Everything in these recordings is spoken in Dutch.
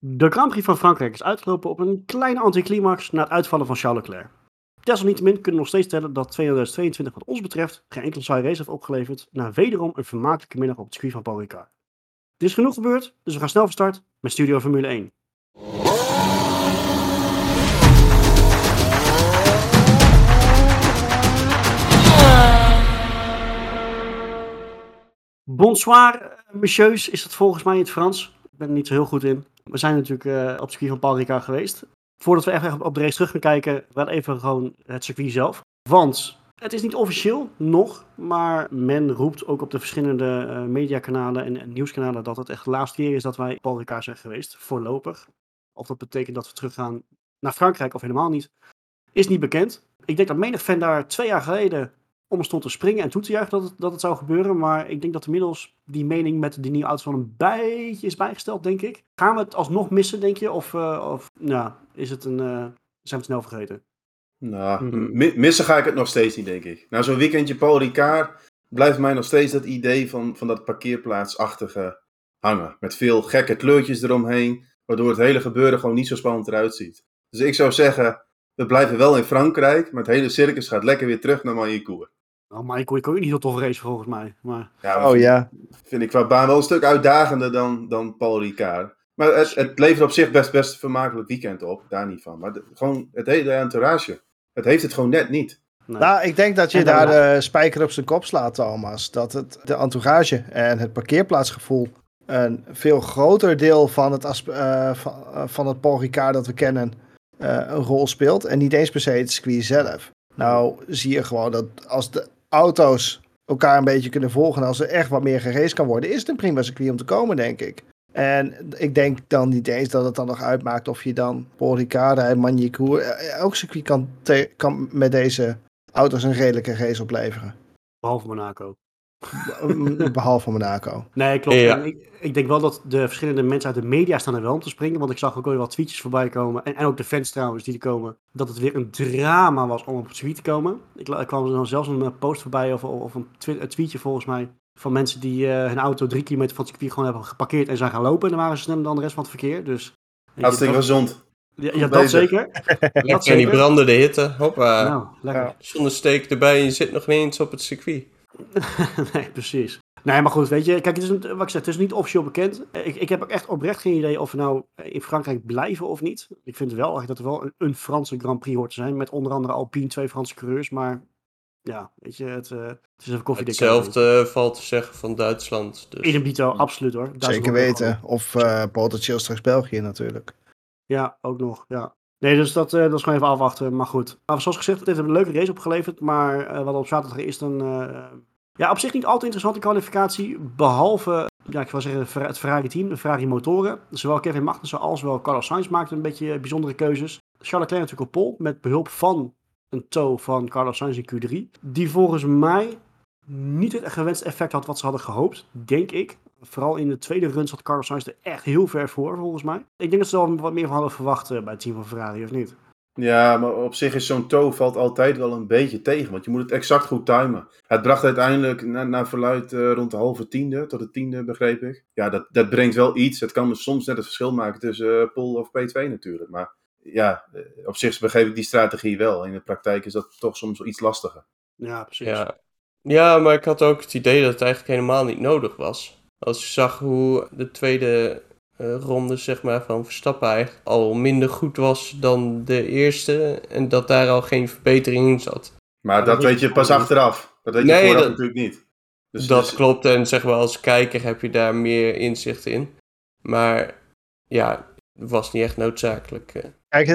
De Grand Prix van Frankrijk is uitgelopen op een kleine anticlimax na het uitvallen van Charles Leclerc. Desalniettemin kunnen we nog steeds stellen dat 2022 wat ons betreft geen enkele saaie race heeft opgeleverd na wederom een vermakelijke middag op het circuit van Paul Ricard. Er is genoeg gebeurd, dus we gaan snel van start met Studio Formule 1. Bonsoir, messieurs, is dat volgens mij in het Frans. Ik ben er niet zo heel goed in. We zijn natuurlijk uh, op het circuit van Paul Ricard geweest. Voordat we echt op de race terug gaan kijken, wel even gewoon het circuit zelf. Want het is niet officieel nog, maar men roept ook op de verschillende uh, mediakanalen en, en, nieuwskanalen dat het echt de laatste keer is dat wij Paul Ricard zijn geweest, voorlopig. Of dat betekent dat we teruggaan naar Frankrijk of helemaal niet, is niet bekend. Ik denk dat menig fan daar twee jaar geleden om stond te springen en toe te juichen dat het, dat het zou gebeuren. Maar ik denk dat inmiddels die mening met die nieuwe auto's wel een beetje is bijgesteld, denk ik. Gaan we het alsnog missen, denk je? Of, uh, of nou, is het een, uh, zijn we snel vergeten? Nou, mm-hmm. missen ga ik het nog steeds niet, denk ik. Na zo'n weekendje Paul Ricard blijft mij nog steeds dat idee van, van dat parkeerplaatsachtige hangen. Met veel gekke kleurtjes eromheen, waardoor het hele gebeuren gewoon niet zo spannend eruit ziet. Dus ik zou zeggen, we blijven wel in Frankrijk, maar het hele circus gaat lekker weer terug naar Maillancourt. Nou, Michael, ik ook niet zo tof race volgens mij. Maar... Ja, oh ja. Vind ik qua baan wel een stuk uitdagender dan, dan Paul Ricard. Maar het, het levert op zich best best een vermakelijk weekend op, daar niet van. Maar gewoon het hele entourage, het heeft het gewoon net niet. Nee. Nou, ik denk dat je daar de spijker op zijn kop slaat, Thomas. Dat het, de entourage en het parkeerplaatsgevoel een veel groter deel van het, uh, van, uh, van het Paul Ricard dat we kennen uh, een rol speelt. En niet eens per se het circuit zelf. Nou zie je gewoon dat als de auto's elkaar een beetje kunnen volgen. Als er echt wat meer geraced kan worden, is het een prima circuit om te komen, denk ik. En ik denk dan niet eens dat het dan nog uitmaakt of je dan Paul Ricard en Magny-Cours... elk circuit kan, kan met deze auto's een redelijke race opleveren. Behalve Monaco. Behalve Monaco. Nee, klopt. Ja. Ik, ik, denk wel dat de verschillende mensen uit de media staan er wel om te springen. Want ik zag ook weer wat tweetjes voorbij komen. En, en ook de fans trouwens die er komen. Dat het weer een drama was om op het tweet te komen. Ik, ik kwam er dan zelfs een post voorbij of, of een, tweetje volgens mij. Van mensen die uh, hun auto drie kilometer van het circuit gewoon hebben geparkeerd en zijn gaan lopen. En dan waren ze sneller dan de rest van het verkeer. Dus, Hartstikke gezond. Ja, ja dat zeker. dat en die brandende hitte. Hoppa. Nou, lekker. Zonnesteek erbij en je zit nog niet eens op het circuit. nee, precies. Nee, maar goed, weet je, kijk, het is, wat ik zeg, het is niet officieel bekend. Ik, ik heb ook echt oprecht geen idee of we nou in Frankrijk blijven of niet. Ik vind wel dat er wel een, een, Franse Grand Prix hoort te zijn, met onder andere Alpine, twee Franse coureurs, maar ja, weet je, het, uh, het is een koffie. Hetzelfde valt te zeggen van Duitsland. Dus. In Bito, absoluut hoor. Zeker weten. Of uh, potentieel straks België natuurlijk. Ja, ook nog, ja. Nee, dus dat, uh, dat is gewoon even afwachten. Maar goed. Maar zoals gezegd, het heeft een leuke race opgeleverd. Maar uh, wat op zaterdag is, dan ja, op zich niet altijd interessante kwalificatie. Behalve, ja, ik wil zeggen, het Ferrari-team, de Ferrari-motoren. Zowel Kevin Magnussen als wel Carlos Sainz maakten een beetje bijzondere keuzes. Charles Leclerc natuurlijk op pol, met behulp van een toe van Carlos Sainz in Q3. Die volgens mij niet het gewenste effect had wat ze hadden gehoopt, denk ik. Vooral in de tweede run zat Carlos Sainz er echt heel ver voor, volgens mij. Ik denk dat ze er wel wat meer van hadden verwacht bij het team van Ferrari, of niet? Ja, maar op zich is zo'n toe valt altijd wel een beetje tegen. Want je moet het exact goed timen. Het bracht uiteindelijk naar, verluid uh, rond de halve tiende, tot de tiende begreep ik. Ja, dat, dat brengt wel iets. Het kan soms net het verschil maken tussen uh, Pol of P2 natuurlijk. Maar ja, eh, op zich begreep ik die strategie wel. In de praktijk is dat toch soms wel iets lastiger. Ja, precies. Ja. ja, maar ik had ook het idee dat het eigenlijk helemaal niet nodig was. Als je zag hoe de tweede uh, ronde zeg maar, van Verstappen eigenlijk al minder goed was dan de eerste. En dat daar al geen verbetering in zat. Maar dat weet je pas achteraf. Dat weet je nee, vooraf natuurlijk niet. Dus dat dus... klopt en zeg maar als kijker heb je daar meer inzicht in. Maar ja, het was niet echt noodzakelijk. Eh. Kijk,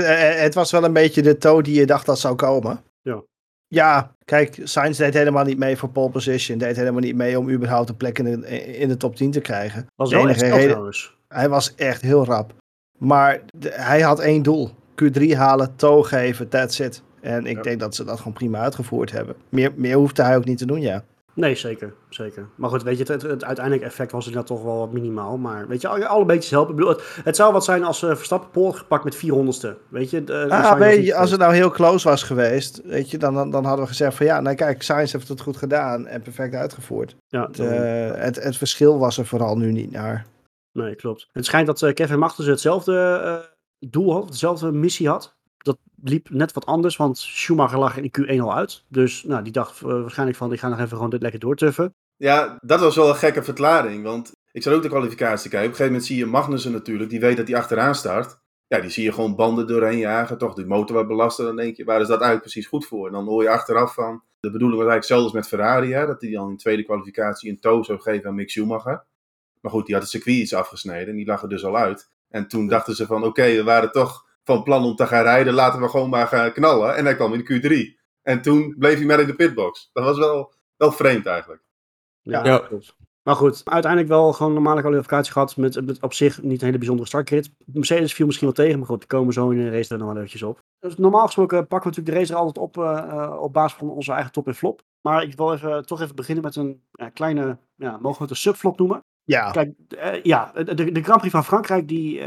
het was wel een beetje de toe die je dacht dat zou komen. Ja. Ja, kijk, Sainz deed helemaal niet mee voor pole position. Deed helemaal niet mee om überhaupt een plek in de, in de top 10 te krijgen. Was wel echt reden... Hij was echt heel rap. Maar hij had één doel. Q3 halen, toe geven, that's it. En ik denk dat ze dat gewoon prima uitgevoerd hebben. Meer, meer hoefde hij ook niet te doen, ja. Nee, zeker. zeker. Maar goed, weet je, het, het, uiteindelijk effect was dat toch wel wat minimaal. Maar weet je, alle, alle beetjes helpen. Ik bedoel, het, het, zou wat zijn als uh, Verstappen Pool gepakt met 400ste. Weet je, uh, ah, weet je als het nou heel close was geweest, weet je, dan, dan, dan hadden we gezegd van ja, nou kijk, Sainz heeft het goed gedaan en perfect uitgevoerd. Ja, het, uh, het, het verschil was er vooral nu niet naar. Nee, klopt. Het schijnt dat eh, Kevin Magnussen hetzelfde eh, doel had, dezelfde missie had. Dat liep net wat anders, want Schumacher lag in Q1 al uit. Dus nou, die dacht eh, waarschijnlijk van, ik ga nog even gewoon dit lekker doortuffen. Ja, dat was wel een gekke verklaring. Want ik zat ook de kwalificatie kijken. Op een gegeven moment zie je Magnussen natuurlijk. Die weet dat hij achteraan start. Ja, die zie je gewoon banden doorheen jagen. Toch, die motor wat belasten. Dan denk je, waar is dat eigenlijk precies goed voor? En dan hoor je achteraf van... De bedoeling was eigenlijk zelfs met Ferrari. Hè, dat hij dan in de tweede kwalificatie een tow zou geven aan Mick Schumacher. Maar goed, die had het circuit iets afgesneden. En die lag er dus al uit. En toen dachten ze van, oké, we waren toch van plan om te gaan rijden. Laten we gewoon maar gaan knallen. En hij kwam in de Q3. En toen bleef hij maar in de pitbox. Dat was wel, wel vreemd eigenlijk. Ja, Ja. Maar goed, uiteindelijk wel gewoon een normale kwalificatie gehad. Met, met op zich niet een hele bijzondere startgrid. Mercedes viel misschien wel tegen, maar goed, die komen zo in de race er nog wel eventjes op. Dus normaal gesproken pakken we natuurlijk de race er altijd op eh, eh, op basis van onze eigen top en flop. Maar ik wil even, toch even beginnen met een ja, kleine, ja, mogen we het een subflop noemen? Ja, Kijk, eh, ja, de, de Grand Prix van Frankrijk, die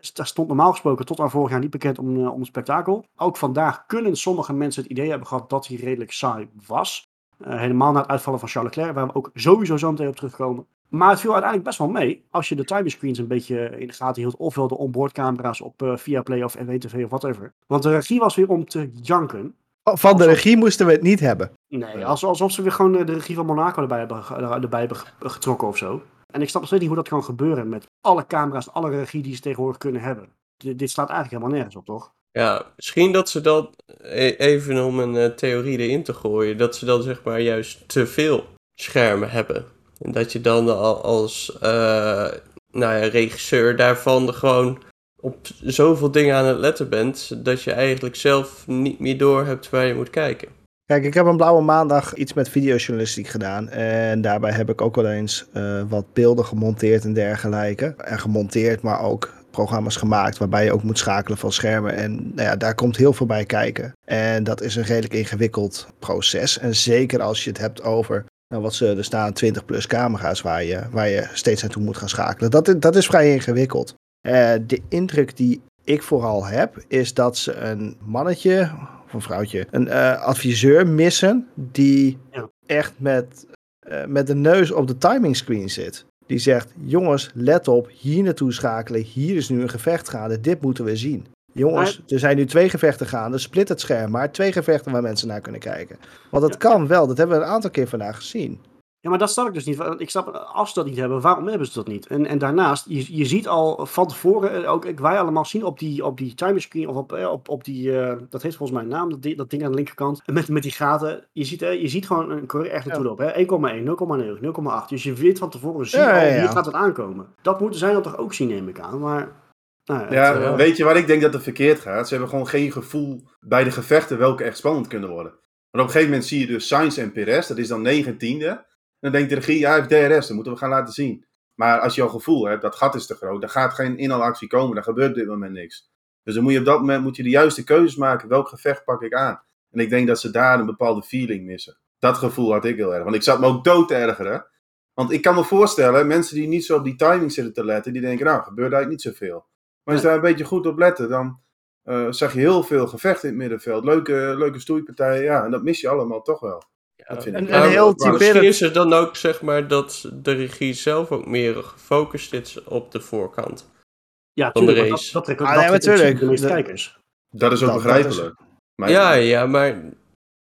st- stond normaal gesproken tot aan vorig jaar niet bekend om, eh, om het spektakel. Ook vandaag kunnen sommige mensen het idee hebben gehad dat hij redelijk saai was. Helemaal na het uitvallen van Charles Leclerc, waar we ook sowieso zo meteen op terugkomen. Maar het viel uiteindelijk best wel mee als je de timescreens een beetje in de gaten hield. Ofwel de onboardcamera's op eh Viaplay of NWTV of whatever. Want de regie was weer om te janken. van de regie moesten we het niet hebben. Nee, als, alsof ze weer gewoon de regie van Monaco erbij hebben, erbij hebben ge- getrokken of zo. En ik snap nog steeds niet hoe dat kan gebeuren met alle camera's, alle regie die ze tegenwoordig kunnen hebben. Dit slaat eigenlijk helemaal nergens op, toch? Ja, misschien dat ze dan, e- even om een eh, theorie erin te gooien, dat ze dan zeg maar juist te veel schermen hebben. En dat je dan al als eh, nou ja, regisseur daarvan gewoon op zoveel dingen aan het letten bent, dat je eigenlijk zelf niet meer door hebt waar je moet kijken. Kijk, ik heb een blauwe maandag iets met videojournalistiek gedaan. En daarbij heb ik ook wel eens eh, wat beelden gemonteerd en dergelijke. En gemonteerd, maar ook programma's gemaakt waarbij je ook moet schakelen van schermen. En nou ja, daar komt heel veel bij kijken. En dat is een redelijk ingewikkeld proces. En zeker als je het hebt over, nou wat ze, er staan 20 plus camera's waar je, waar je steeds naartoe moet gaan schakelen. Dat, dat is vrij ingewikkeld. Eh, de indruk die ik vooral heb, is dat ze een mannetje of een vrouwtje, een eh, adviseur missen die Ja. echt met, eh, met de neus op de timing screen zit. Die zegt, jongens, let op, hier naartoe schakelen, hier is nu een gevecht gaande, dit moeten we zien. Jongens, er zijn nu twee gevechten gaande, split het scherm maar, twee gevechten waar mensen naar kunnen kijken. Want dat kan wel, dat hebben we een aantal keer vandaag gezien. Ja, maar dat snap ik dus niet. Want Ik snap, als ze dat niet hebben, waarom hebben ze dat niet? En, en daarnaast, je, je ziet al van tevoren, eh, ook ik- wij allemaal zien op die, op die timerscreen, of op, eh, op, op die, eh, dat heeft volgens mij een naam, dat, dat ding aan de linkerkant, met, met die gaten. Je ziet, eh, je ziet gewoon een coureur echt naartoe Ja. lopen. hè. 1,1, 0,9, 0,8. Dus je weet van tevoren, zie Ja, al, ja. hier gaat het aankomen. Dat moeten zij dan toch ook zien, neem ik aan. Maar, nou, het, Ja, weet je waar ik denk dat het verkeerd gaat? Ze hebben gewoon geen gevoel bij de gevechten welke echt spannend kunnen worden. Maar op een gegeven moment zie je dus Sainz en Perez, dat is dan 19e. Dan denkt de regie, ja, hij heeft DRS, dat moeten we gaan laten zien. Maar als je al gevoel hebt, dat gat is te groot, er gaat geen inhaalactie komen, daar gebeurt op dit moment niks. Dus dan moet je op dat moment moet je de juiste keuzes maken, welk gevecht pak ik aan? En ik denk dat ze daar een bepaalde feeling missen. Dat gevoel had ik heel erg, want ik zat me ook dood te ergeren. Want ik kan me voorstellen, mensen die niet zo op die timing zitten te letten, die denken, nou, gebeurt eigenlijk niet zoveel. Maar als je daar een beetje goed op letten, dan eh, zag je heel veel gevechten in het middenveld. Leuke, leuke stoeipartijen, ja, en dat mis je allemaal toch wel. Dat vind ik En- en heel typerend- is het dan ook zeg maar dat de regie zelf ook meer gefocust is op de voorkant. ja, van de tuurlijk. Dat, dat trekt, Ah, dat nee, maar trekt in tuurlijk. principe de meeste kijkers. Dat is ook Dat- dat begrijpelijk. Maar Ja, ja, maar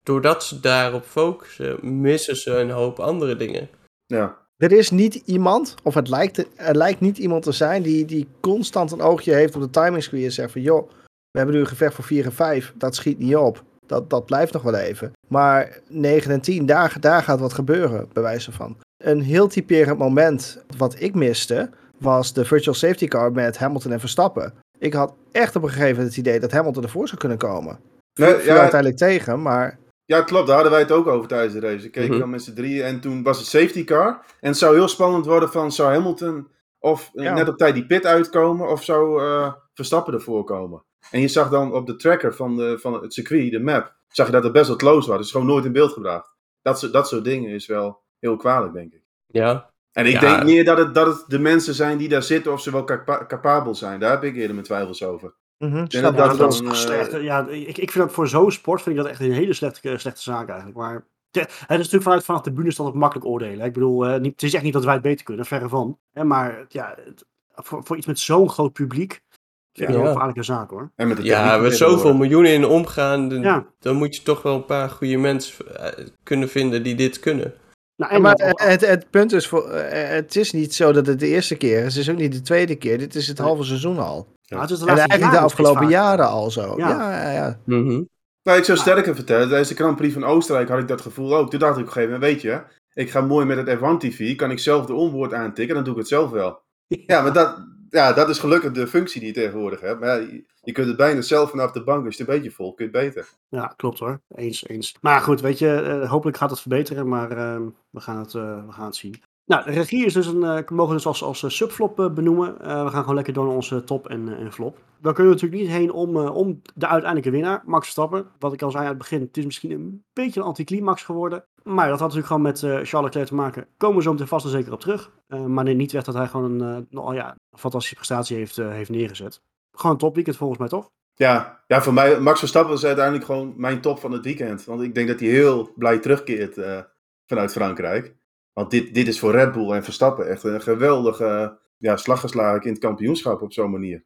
doordat ze daarop focussen, missen ze een hoop andere dingen. ja. Er is niet iemand, of het lijkt, er lijkt niet iemand te zijn die, die constant een oogje heeft op de timing screen en zegt van joh, we hebben nu een gevecht voor 4 en 5, dat schiet niet op. Dat, dat blijft nog wel even. Maar 9 en 10, daar, daar gaat wat gebeuren, bij wijze van. Een heel typerend moment wat ik miste, was de virtual safety car met Hamilton en Verstappen. Ik had echt op een gegeven moment het idee dat Hamilton ervoor zou kunnen komen. Nee, Viel ja, uiteindelijk tegen, maar ja, klopt. Daar hadden wij het ook over tijdens de race. We keken Mhm. dan met z'n drieën en toen was het safety car. En het zou heel spannend worden van, zou Hamilton of eh, Ja. net op tijd die pit uitkomen of zou eh, Verstappen ervoor komen. En je zag dan op de tracker van, de, van het circuit, de map, zag je dat het best wel close was. Dus gewoon nooit in beeld gebracht. Dat, soort- dat soort dingen is wel heel kwalijk, denk ik. Ja, En ik Ja. denk meer dat het, dat het de mensen zijn die daar zitten of ze wel capa- capabel zijn. Daar heb ik eerder mijn twijfels over. snap dat dat dan, eh, slecht. Ja, ik, ik vind dat voor zo'n sport vind ik dat echt een hele slechte, slechte zaak eigenlijk. Maar Het is natuurlijk vanuit vanaf de bühne standaard makkelijk oordelen. Ik bedoel, uh, niet, het is echt niet dat wij het beter kunnen, verre van. Hè, maar ja, het, voor, voor iets met zo'n groot publiek vind ik ja. wel een gevaarlijke zaak hoor. En met ja, met zoveel miljoenen in omgaan, dan, ja. dan, moet je toch wel een paar goede mensen kunnen vinden die dit kunnen. Nou, maar het, het, punt is, voor, het is niet zo dat het de eerste keer is. Het is ook niet de tweede keer. Dit is het halve seizoen al. Ja. het is de en eigenlijk de afgelopen jaren al zo. Ja, ja, ja. Mm -hmm. Nou, ik zou sterker vertellen. Tijdens de Grand Prix van Oostenrijk had ik dat gevoel ook. Toen dacht ik op een gegeven moment, weet je, ik ga mooi met het F1 TV. Kan ik zelf de onboard aantikken, dan doe ik het zelf wel. Ja, maar dat, ja, dat is gelukkig de functie die je tegenwoordig hebt. Maar je kunt het bijna zelf vanaf de bank, als je het een beetje vol kunt beter. Ja, klopt hoor. Eens, eens. Maar goed, weet je, uh, hopelijk gaat het verbeteren, maar uh, we, gaan het, uh, we gaan het zien. Nou, de regie is dus een, uh, mogen dus als, als subflop benoemen. we gaan gewoon lekker door naar onze top en, en flop. Dan kunnen we natuurlijk niet heen om, om de uiteindelijke winnaar, Max Verstappen. Wat ik al zei aan het begin, het is misschien een beetje een anticlimax geworden. Maar dat had natuurlijk gewoon met Charles Leclerc te maken. Komen we zo meteen vast en zeker op terug. maar nee, niet weg dat hij gewoon een, nou, ja, fantastische prestatie heeft, heeft neergezet. Gewoon een topweekend volgens mij, toch? Ja, ja, voor mij, Max Verstappen was uiteindelijk gewoon mijn top van het weekend. Want ik denk dat hij heel blij terugkeert uh, vanuit Frankrijk. Want dit, dit is voor Red Bull en Verstappen echt een geweldige ja, slaggeslagen in het kampioenschap op zo'n manier.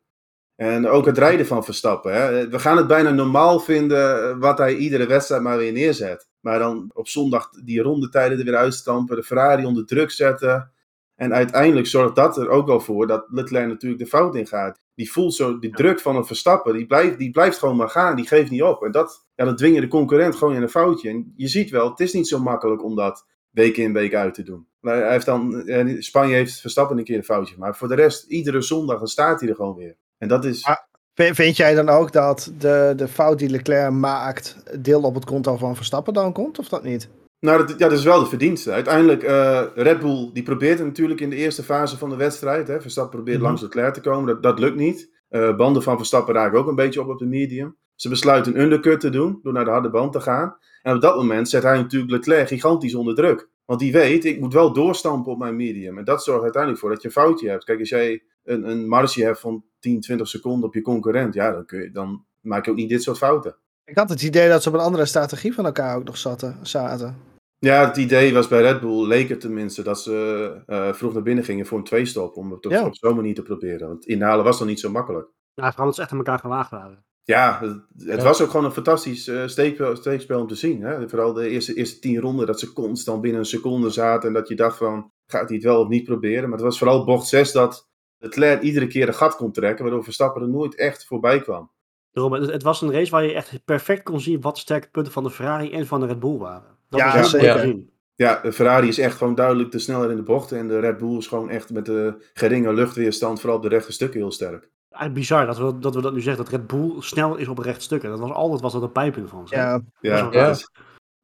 En ook het rijden van Verstappen. Hè. We gaan het bijna normaal vinden eh, wat hij iedere wedstrijd maar weer neerzet. Maar dan op zondag die rondetijden er weer uitstampen, de Ferrari onder druk zetten. En uiteindelijk zorgt dat er ook wel voor dat Leclerc natuurlijk de fout in gaat. Die voelt zo die druk van het verstappen. Die blijft, die blijft gewoon maar gaan. Die geeft niet op. En dat, ja, dat dwing je de concurrent gewoon in een foutje. En je ziet wel, het is niet zo makkelijk om dat week in week uit te doen. Hij heeft dan, Spanje heeft Verstappen een keer een foutje Maar voor de rest, iedere zondag, dan staat hij er gewoon weer. En dat is... vind jij dan ook dat de, de fout die Leclerc maakt, deel op het konto van Verstappen dan komt, of dat niet? Nou, dat, ja, dat is wel de verdienste. Uiteindelijk, uh, Red Bull die probeert natuurlijk in de eerste fase van de wedstrijd. Hè. Verstappen probeert mm -hmm. langs Leclerc te komen. Dat, dat lukt niet. Uh, banden van Verstappen raken ook een beetje op op de medium. Ze besluiten een undercut te doen, door naar de harde band te gaan. En op dat moment zet hij natuurlijk Leclerc gigantisch onder druk. Want die weet, ik moet wel doorstampen op mijn medium. En dat zorgt uiteindelijk voor dat je een foutje hebt. Kijk, als jij een, een marge hebt van 10, 20 seconden op je concurrent, ja, dan, kun je, dan maak je ook niet dit soort fouten. Ik had het idee dat ze op een andere strategie van elkaar ook nog zaten. zaten. Ja, het idee was bij Red Bull, leek het tenminste, dat ze uh, vroeg naar binnen gingen voor een twee-stop. Om het ja. op zo'n manier te proberen. Want inhalen was dan niet zo makkelijk. Ja, vooral dat ze echt aan elkaar gewaagd waren. Ja, het, het ja. was ook gewoon een fantastisch uh, steekspel, steekspel, om te zien. Hè? Vooral de eerste, eerste tien ronden, dat ze constant binnen een seconde zaten. En dat je dacht van, gaat hij het wel of niet proberen? Maar het was vooral bocht 6 dat Leclerc iedere keer een gat kon trekken. Waardoor Verstappen er nooit echt voorbij kwam. Daarom, het, het was een race waar je echt perfect kon zien wat de sterke punten van de Ferrari en van de Red Bull waren. Dat ja, was zeker. Ja. ja, de Ferrari is echt gewoon duidelijk te sneller in de bochten. En de Red Bull is gewoon echt met de geringe luchtweerstand, vooral op de rechte stukken, heel sterk. Eigenlijk bizar dat we, dat we dat nu zeggen, dat Red Bull snel is op rechte stukken. Dat was altijd was dat een pijpen van. Ja, ja. Dat was,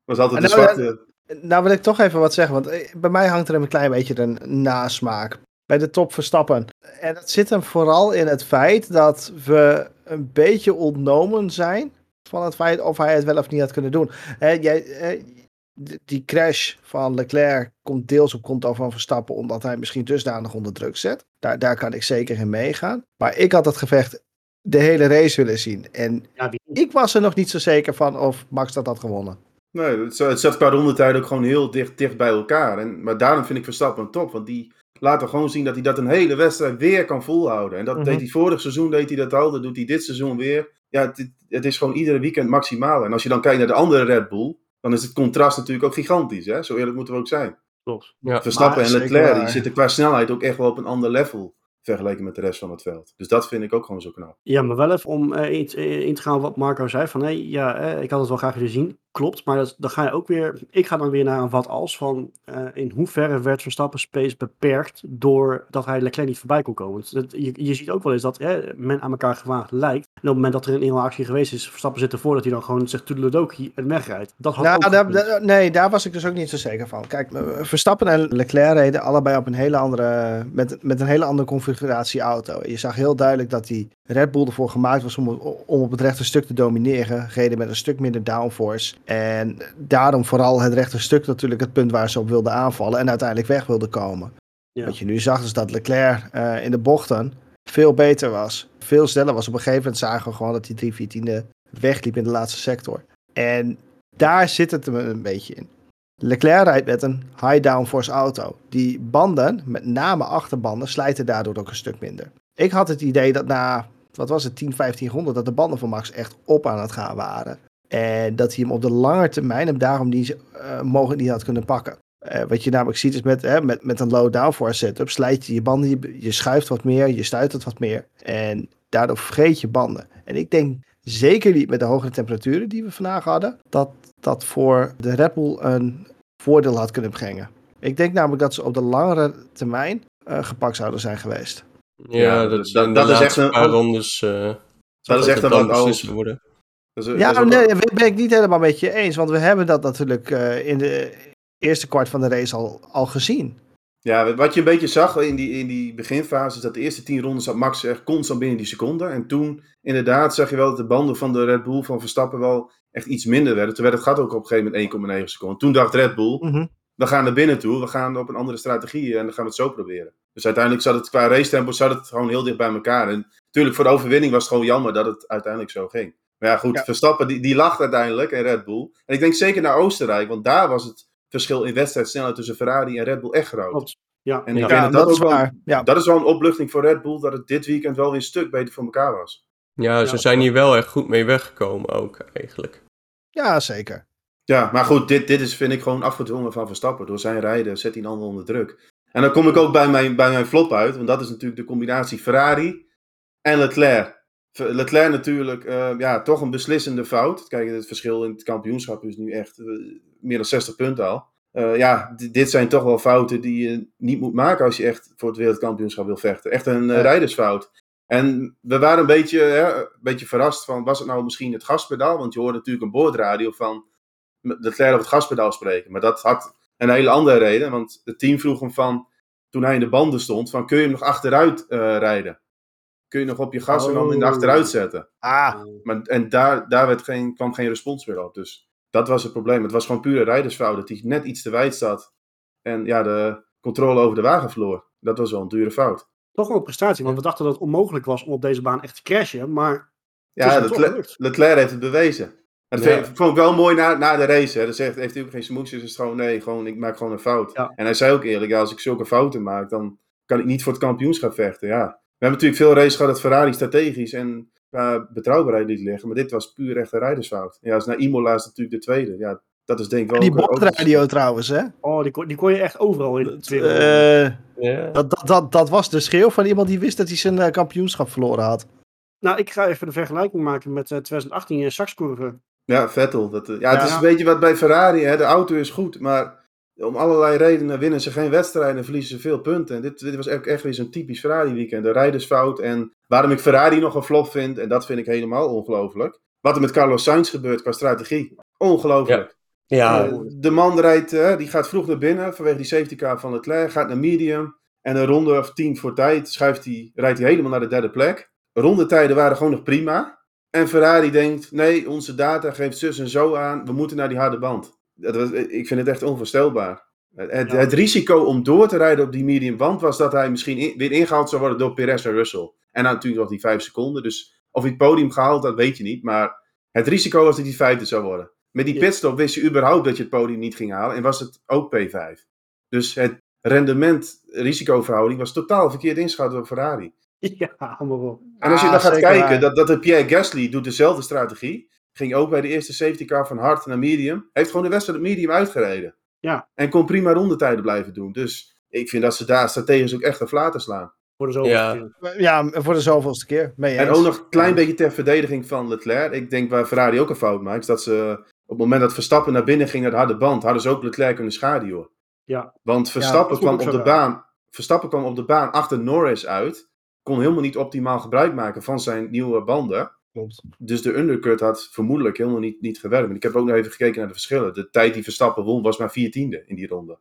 was altijd de nou, zwarte... Nou wil ik toch even wat zeggen, want eh, bij mij hangt er een klein beetje een nasmaak bij de top Verstappen. En dat zit hem vooral in het feit dat we een beetje ontnomen zijn van het feit of hij het wel of niet had kunnen doen. He, jij, die crash van Leclerc komt deels op konto van Verstappen, omdat hij misschien dusdanig onder druk zet. Daar, daar kan ik zeker in meegaan. Maar ik had het gevecht de hele race willen zien. En ja, ik was er nog niet zo zeker van of Max dat had gewonnen. Nee, het, het zat qua rondetijd ook gewoon heel dicht, dicht bij elkaar. En, maar daarom vind ik Verstappen top, want die laat er gewoon zien dat hij dat een hele wedstrijd weer kan volhouden. En dat mm -hmm. deed hij vorig seizoen, deed hij dat al, dat doet hij dit seizoen weer. Ja, het, het is gewoon iedere weekend maximaal. En als je dan kijkt naar de andere Red Bull, dan is het contrast natuurlijk ook gigantisch. Hè? Zo eerlijk moeten we ook zijn. Klopt. Ja. Verstappen en Leclerc die zitten qua snelheid ook echt wel op een ander level vergeleken met de rest van het veld. Dus dat vind ik ook gewoon zo knap. Ja, maar wel even om uh, in, in, te gaan wat Marco zei. Van hey, ja, uh, ik had het wel graag willen zien. Klopt, maar dat, dan ga je ook weer. Ik ga dan weer naar een wat als van. Uh, in hoeverre werd Verstappen space beperkt. doordat hij Leclerc niet voorbij kon komen. Dat, je, je ziet ook wel eens dat men aan elkaar gewaagd lijkt. En op het moment dat er een interactie geweest is. Verstappen zit ervoor dat hij dan gewoon zegt. Toedeledoki en wegrijdt. Dat had nou, daar, daar, nee, daar was ik dus ook niet zo zeker van. Kijk, Verstappen en Leclerc reden allebei op een hele andere. met, met een hele andere configuratie auto. Je zag heel duidelijk dat die Red Bull ervoor gemaakt was om, om op het rechte stuk te domineren. Reden met een stuk minder downforce. En daarom vooral het rechte stuk natuurlijk het punt waar ze op wilden aanvallen. En uiteindelijk weg wilden komen. Ja. Wat je nu zag is dat Leclerc uh, in de bochten veel beter was. Veel sneller was. Op een gegeven moment zagen we gewoon dat hij 3 14 wegliep in de laatste sector. En daar zit het een beetje in. Leclerc rijdt met een high downforce auto. Die banden, met name achterbanden, slijten daardoor ook een stuk minder. Ik had het idee dat na, wat was het, 10, 15 ronden, dat de banden van Max echt op aan het gaan waren. En dat hij hem op de lange termijn hem daarom niet, uh, mogelijk niet had kunnen pakken. Uh, wat je namelijk ziet is met, hè, met, met een low downforce setup slijt je je banden, je, je schuift wat meer, je stuit het wat meer. En daardoor vergeet je banden. En ik denk zeker niet met de hogere temperaturen die we vandaag hadden, dat dat voor de Red Bull een voordeel had kunnen brengen. Ik denk namelijk dat ze op de langere termijn uh, gepakt zouden zijn geweest. Ja, ja dat, dat, dat is echt een paar rondes. Uh, dat is echt een anders. Worden. Ja, nee, dat ben ik niet helemaal met je eens. Want we hebben dat natuurlijk uh, in de eerste kwart van de race al, al gezien. Ja, wat je een beetje zag in die, in die beginfase, is dat de eerste tien ronden zat Max echt constant binnen die seconde. En toen, inderdaad, zag je wel dat de banden van de Red Bull van Verstappen wel echt iets minder werden. Terwijl het gaat ook op een gegeven moment 1,9 seconden. Toen dacht Red Bull, Mhm. we gaan naar binnen toe, we gaan op een andere strategie en dan gaan we het zo proberen. Dus uiteindelijk zat het qua race tempo zat het gewoon heel dicht bij elkaar. En natuurlijk voor de overwinning was het gewoon jammer dat het uiteindelijk zo ging. Maar ja, goed, Ja. Verstappen die, die lacht uiteindelijk in Red Bull. En ik denk zeker naar Oostenrijk, want daar was het verschil in wedstrijdsnelheid tussen Ferrari en Red Bull echt groot. Klopt. Ja. En ik Ja, denk Ja, dat dat, is ook wel, waar. Ja. dat is wel een opluchting voor Red Bull, dat het dit weekend wel weer een stuk beter voor elkaar was. Ja, ze Ja. zijn hier wel echt goed mee weggekomen ook eigenlijk. ja, zeker. Ja, maar goed, dit, dit is vind ik gewoon afgedwongen van Verstappen. Door zijn rijden zet hij een ander onder druk. En dan kom ik ook bij mijn, bij mijn flop uit, want dat is natuurlijk de combinatie Ferrari en Leclerc. Leclerc natuurlijk, eh, ja, toch een beslissende fout. Kijk, het verschil in het kampioenschap is nu echt eh, meer dan 60 punten al. Eh, ja, dit zijn toch wel fouten die je niet moet maken als je echt voor het wereldkampioenschap wil vechten. Echt een eh, Ja. rijdersfout. En we waren een beetje, hè, een beetje verrast van, was het nou misschien het gaspedaal? Want je hoorde natuurlijk een boordradio van Leclerc op het gaspedaal spreken. Maar dat had een hele andere reden, want het team vroeg hem van, toen hij in de banden stond, van kun je hem nog achteruit rijden? Kun je nog op je gas en dan in de Oh. achteruit zetten? Ah, Maar, en daar, daar werd geen, kwam geen respons meer op. Dus dat was het probleem. Het was gewoon pure rijdersfout. Dat hij net iets te wijd zat. En ja, de controle over de wagen verloor. Dat was wel een dure fout. Toch wel een prestatie, want we dachten dat het onmogelijk was om op deze baan echt te crashen. Maar is Ja, Leclerc, heeft het bewezen. En dat Ja. vind ik- vond ik wel mooi na, na de race. Hè. Zegt, heeft hij ook geen smoesjes. Is het gewoon, nee, gewoon, ik maak gewoon een fout. Ja. En hij zei ook eerlijk, ja, als ik zulke fouten maak, dan kan ik niet voor het kampioenschap vechten. Ja. We hebben natuurlijk veel races gehad dat Ferrari strategisch en qua betrouwbaarheid liet liggen. Maar dit was puur echt een rijdersfout. Ja, dus naar Imola is natuurlijk de tweede. Ja, dat is denk ik wel... die ook- boordradio trouwens, hè? Oh, die kon, die kon je echt overal in het wereld. Eh, Ja. dat, dat, dat, dat was de schreeuw van iemand die wist dat hij zijn eh, kampioenschap verloren had. Nou, ik ga even de vergelijking maken met eh, 2018 in Saxkurve. Ja, Vettel. Dat, eh, ja, het Ja. is een beetje wat bij Ferrari. Hè. De auto is goed, maar om allerlei redenen winnen ze geen wedstrijden en verliezen ze veel punten. En dit, dit was echt, echt weer zo'n typisch Ferrari weekend. De rijdersfout en waarom ik Ferrari nog een flop vind, en dat vind ik helemaal ongelooflijk. Wat er met Carlos Sainz gebeurt qua strategie. Ongelooflijk. Ja, Eh, de man rijdt, eh, die gaat vroeg naar binnen vanwege die safety car van Leclerc, gaat naar medium. En een ronde of tien voor tijd schuift hij, rijdt hij helemaal naar de derde plek. Rondetijden waren gewoon nog prima. En Ferrari denkt, nee, onze data geeft zus en zo aan, we moeten naar die harde band. Dat was, ik vind het echt onvoorstelbaar. Het, Ja. het risico om door te rijden op die medium band was dat hij misschien in- weer ingehaald zou worden door Perez en Russell. En dan natuurlijk nog die vijf seconden. Dus of hij het podium gehaald, dat weet je niet. Maar het risico was dat hij vijfde zou worden. Met die pitstop wist je überhaupt dat je het podium niet ging halen. En was het ook P5. Dus het rendement-risicoverhouding was totaal verkeerd ingeschat door Ferrari. Ja, maar. En als je Ah, dan gaat kijken, dat, dat de Pierre Gasly doet dezelfde strategie. Ging ook bij de eerste safety car van hard naar medium. Heeft gewoon de wedstrijd op medium uitgereden. Ja. En kon prima rondetijden blijven doen. Dus ik vind dat ze daar strategisch ook echt een flaten slaan. Voor de zoveelste Ja. keer. Ja, voor de zoveelste keer. Mee En eens. ook nog een klein beetje ter verdediging van Leclerc. Ik denk waar Ferrari ook een fout maakt. Is dat ze op het moment dat Verstappen naar binnen ging naar de harde band. Hadden ze ook Leclerc kunnen schaduwen. Ja. Want Verstappen, kwam op de baan, Verstappen kwam op de baan achter Norris uit. Kon helemaal niet optimaal gebruik maken van zijn nieuwe banden. Klopt. Dus de undercut had vermoedelijk helemaal niet, niet gewerkt. En ik heb ook nog even gekeken naar de verschillen. De tijd die Verstappen won was maar 14e in die ronde.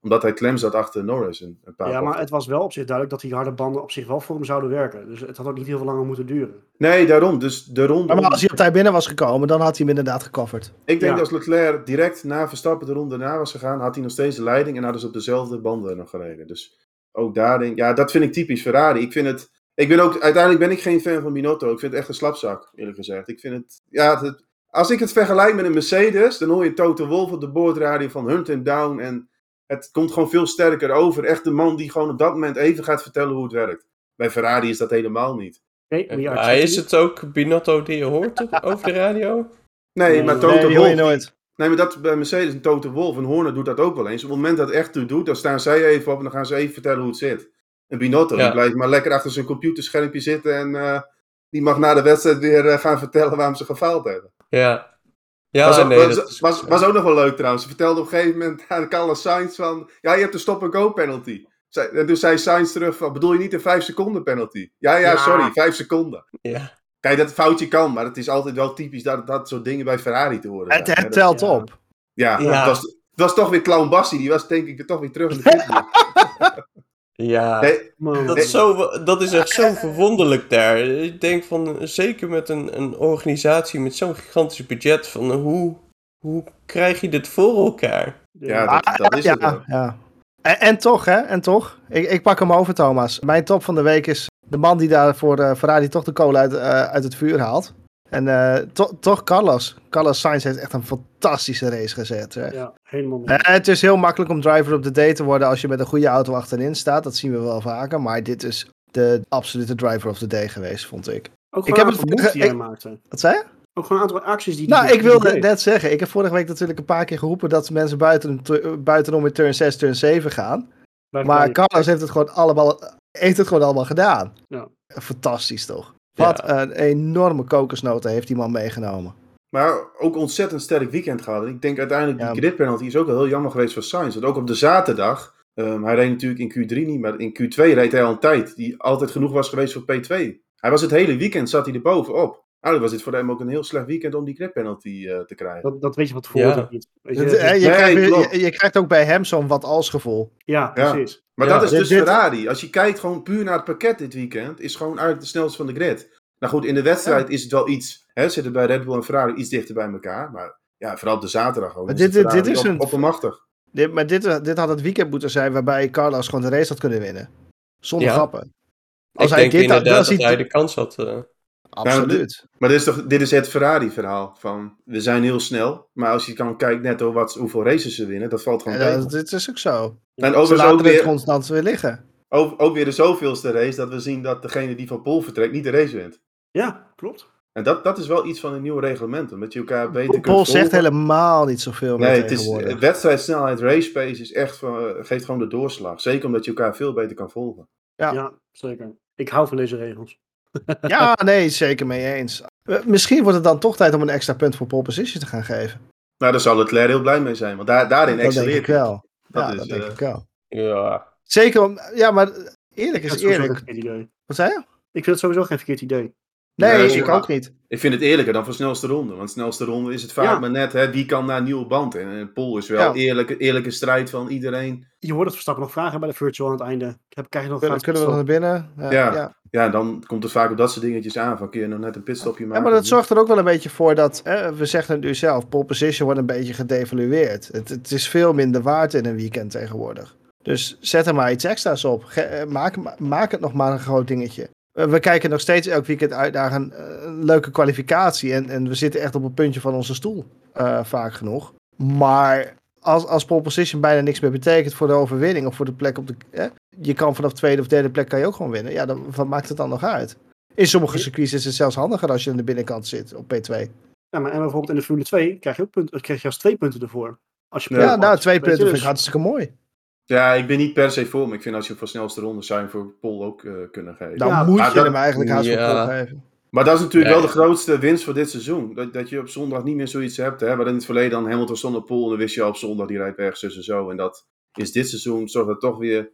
Omdat hij klem zat achter Norris een, een paar ja, maar het was wel op zich duidelijk dat die harde banden op zich wel voor hem zouden werken. Dus het had ook niet heel veel langer moeten duren. Nee, daarom. Dus de ronde... Maar als hij op tijd binnen was gekomen, dan had hij hem inderdaad gecoverd. Ik denk Ja. als Leclerc direct na Verstappen de ronde na was gegaan, had hij nog steeds de leiding en hadden ze op dezelfde banden nog gereden. Dus ook daar denk ja, dat vind ik typisch Ferrari. Ik vind het, ik ben ook, uiteindelijk ben ik geen fan van Binotto. Ik vind het echt een slapzak, eerlijk gezegd. Ik vind het, ja, het, als ik het vergelijk met een Mercedes, dan hoor je Toto Wolff op de boordradio van Hunt and Down. En het komt gewoon veel sterker over. Echt de man die gewoon op dat moment even gaat vertellen hoe het werkt. Bij Ferrari is dat helemaal niet. Nee, Maar is het ook Binotto die je hoort op- over de radio? Nee, Nee, maar Toto nee, nooit. Nee, maar dat bij Mercedes en Toto Wolff en Horner doet dat ook wel eens. Op het moment dat het echt toe doet, dan staan zij even op en dan gaan ze even vertellen hoe het zit. En Binotto, Ja. die blijft maar lekker achter zijn computerschermpje zitten en eh, die mag na de wedstrijd weer eh, gaan vertellen waarom ze gefaald hebben. Ja. Ja, was, ook, nee, was, dat is... was, was ook nog wel leuk trouwens. Ze vertelde op een gegeven moment aan Carlos Sainz van, ja, je hebt een stop-and-go penalty. Zij- En toen zei Sainz terug van, bedoel je niet een 5 seconden penalty? Ja, ja, Ja. sorry, 5 seconden. Ja. Kijk, dat foutje kan, maar het is altijd wel typisch dat dat soort dingen bij Ferrari te horen Het, het telt ja. op. Ja, Ja. Het, was, het was toch weer Clown Bassi. Die was denk ik toch weer terug in de. Ja. nee, Man. Dat is, zo, dat is echt zo verwonderlijk daar. Ik denk van, zeker met een, een organisatie met zo'n gigantisch budget, van hoe, hoe krijg je dit voor elkaar? ja, dat, dat is ja, het ja. En, en toch, hè? En toch. Ik, ik pak hem over, Thomas. Mijn top van de week is de man die daar voor eh, Ferrari toch de kolen uit, eh, uit het vuur haalt. En eh, to- toch Carlos. Carlos Sainz heeft echt een fantastische race gezet. Hè? Ja, helemaal mee. Eh, het is heel makkelijk om driver of the day te worden als je met een goede auto achterin staat. Dat zien we wel vaker. Maar dit is de absolute driver of the day geweest, vond ik. Ook ik heb een het moves die hij maakte. Wat zei je? Ook gewoon een aantal acties die Nou, die- ik wilde net zeggen. Ik heb vorige week natuurlijk een paar keer geroepen dat mensen buiten, buitenom in turn 6, turn 7 gaan. De Maar. Carlos heeft het gewoon allemaal, heeft het gewoon allemaal gedaan. Ja. Fantastisch toch? Ja. Wat een enorme kokosnoten heeft die man meegenomen. Maar ook ontzettend sterk weekend gehad. Ik denk uiteindelijk die Ja. grid penalty is ook wel heel jammer geweest voor Sainz. Want ook op de zaterdag, ehm, hij reed natuurlijk in Q3 niet, maar in Q2 reed hij al een tijd die altijd genoeg was geweest voor P2. Hij was het hele weekend, zat hij er bovenop. Eigenlijk was dit voor hem ook een heel slecht weekend om die grid penalty eh, te krijgen. Dat, dat weet je van tevoren Ja. je, eh, je, je krijgt ook bij hem zo'n wat als gevoel. ja, precies. Maar Ja. dat is Dit- dus dit- Ferrari. Als je kijkt gewoon puur naar het pakket dit weekend, is gewoon eigenlijk de snelste van de grid. Nou goed, in de wedstrijd is het wel iets, hè, zitten bij Red Bull en Ferrari iets dichter bij elkaar. Maar ja, vooral op de zaterdag ook. Maar is dit- dit is op- een- oppermachtig. Dit, maar dit, dit had het weekend moeten zijn waarbij Carlos gewoon de race had kunnen winnen. Zonder Ja. grappen. ik hij denk dit had- inderdaad als dat hij- hij de kans had. eh. Absoluut. Maar dit is, toch, dit is het Ferrari-verhaal. Van we zijn heel snel, maar als je kan kijken net over wat, hoeveel races ze winnen, dat valt gewoon En tegen. dat, dit is ook zo. En laten ook het weer, constant weer liggen. ook, ook weer de zoveelste race dat we zien dat degene die van Pol vertrekt niet de race wint. Ja, klopt. En dat, dat is wel iets van een nieuw reglement, omdat je elkaar beter kunt Paul zegt volgen. helemaal niet zoveel meer Nee, het is wedstrijdsnelheid, race pace is echt van, geeft gewoon de doorslag. Zeker omdat je elkaar veel beter kan volgen. Ja. Ja. zeker. Ik hou van deze regels. Ja, nee, zeker mee eens. Eh, Misschien wordt het dan toch tijd om een extra punt voor pole position te gaan geven. Nou, daar zal Leclerc heel blij mee zijn, want daar, daarin Dat denk excelleert ik hij. wel. Dat ja, is, dat denk eh, ik wel. Ja. Zeker om... Ja, maar eerlijk is eerlijk. Wat zei je? Ik vind het sowieso geen verkeerd idee. Nee, Nee, ik ook niet. Ik vind het eerlijker dan voor snelste ronde. Want snelste ronde is het vaak Ja. maar net, hè, wie kan naar een nieuwe band. En een pool is wel Ja. eerlijke, eerlijke strijd van iedereen. Je hoort het Verstappen nog vragen bij de virtual aan het einde. Heb, krijg je nog Kunnen, kunnen we nog naar binnen? Ja. ja. Ja, dan komt het vaak op dat soort dingetjes aan. Van kun je nog net een pitstopje Ja, maken. maar dat zorgt er ook wel een beetje voor dat, hè, we zeggen het nu zelf, pole position wordt een beetje gedevalueerd. Het, het is veel minder waard in een weekend tegenwoordig. Dus zet er maar iets extra's op. Ge- eh, maak, maak het nog maar een groot dingetje. Eh, We kijken nog steeds elk weekend uit naar een, eh, een leuke kwalificatie. En, en we zitten echt op een puntje van onze stoel, vaak genoeg. Maar als, als pole position bijna niks meer betekent voor de overwinning of voor de plek op de... hè, je kan vanaf tweede of derde plek kan je ook gewoon winnen. Ja, dan, wat maakt het dan nog uit? In sommige circuits is het zelfs handiger als je aan de binnenkant zit op P2. Ja, maar en bijvoorbeeld in de Formule 2 krijg je ook punten, krijg je als twee punten ervoor. Als je Ja, nou, twee punten vind dus- ik hartstikke mooi. Ja, ik ben niet per se voor. Maar ik vind als je voor snelste ronde zijn voor Pol ook eh, kunnen geven. Dan Ja, moet je dat- hem eigenlijk haast voor Ja. pole geven. Maar dat is natuurlijk Ja, wel de grootste winst voor dit seizoen. Dat, dat je op zondag niet meer zoiets hebt. Hè? Waar in het verleden dan Hamilton op Pol. En dan wist je al op zondag die rijdt weg, zus en zo. En dat is dit seizoen zorgt dat toch weer...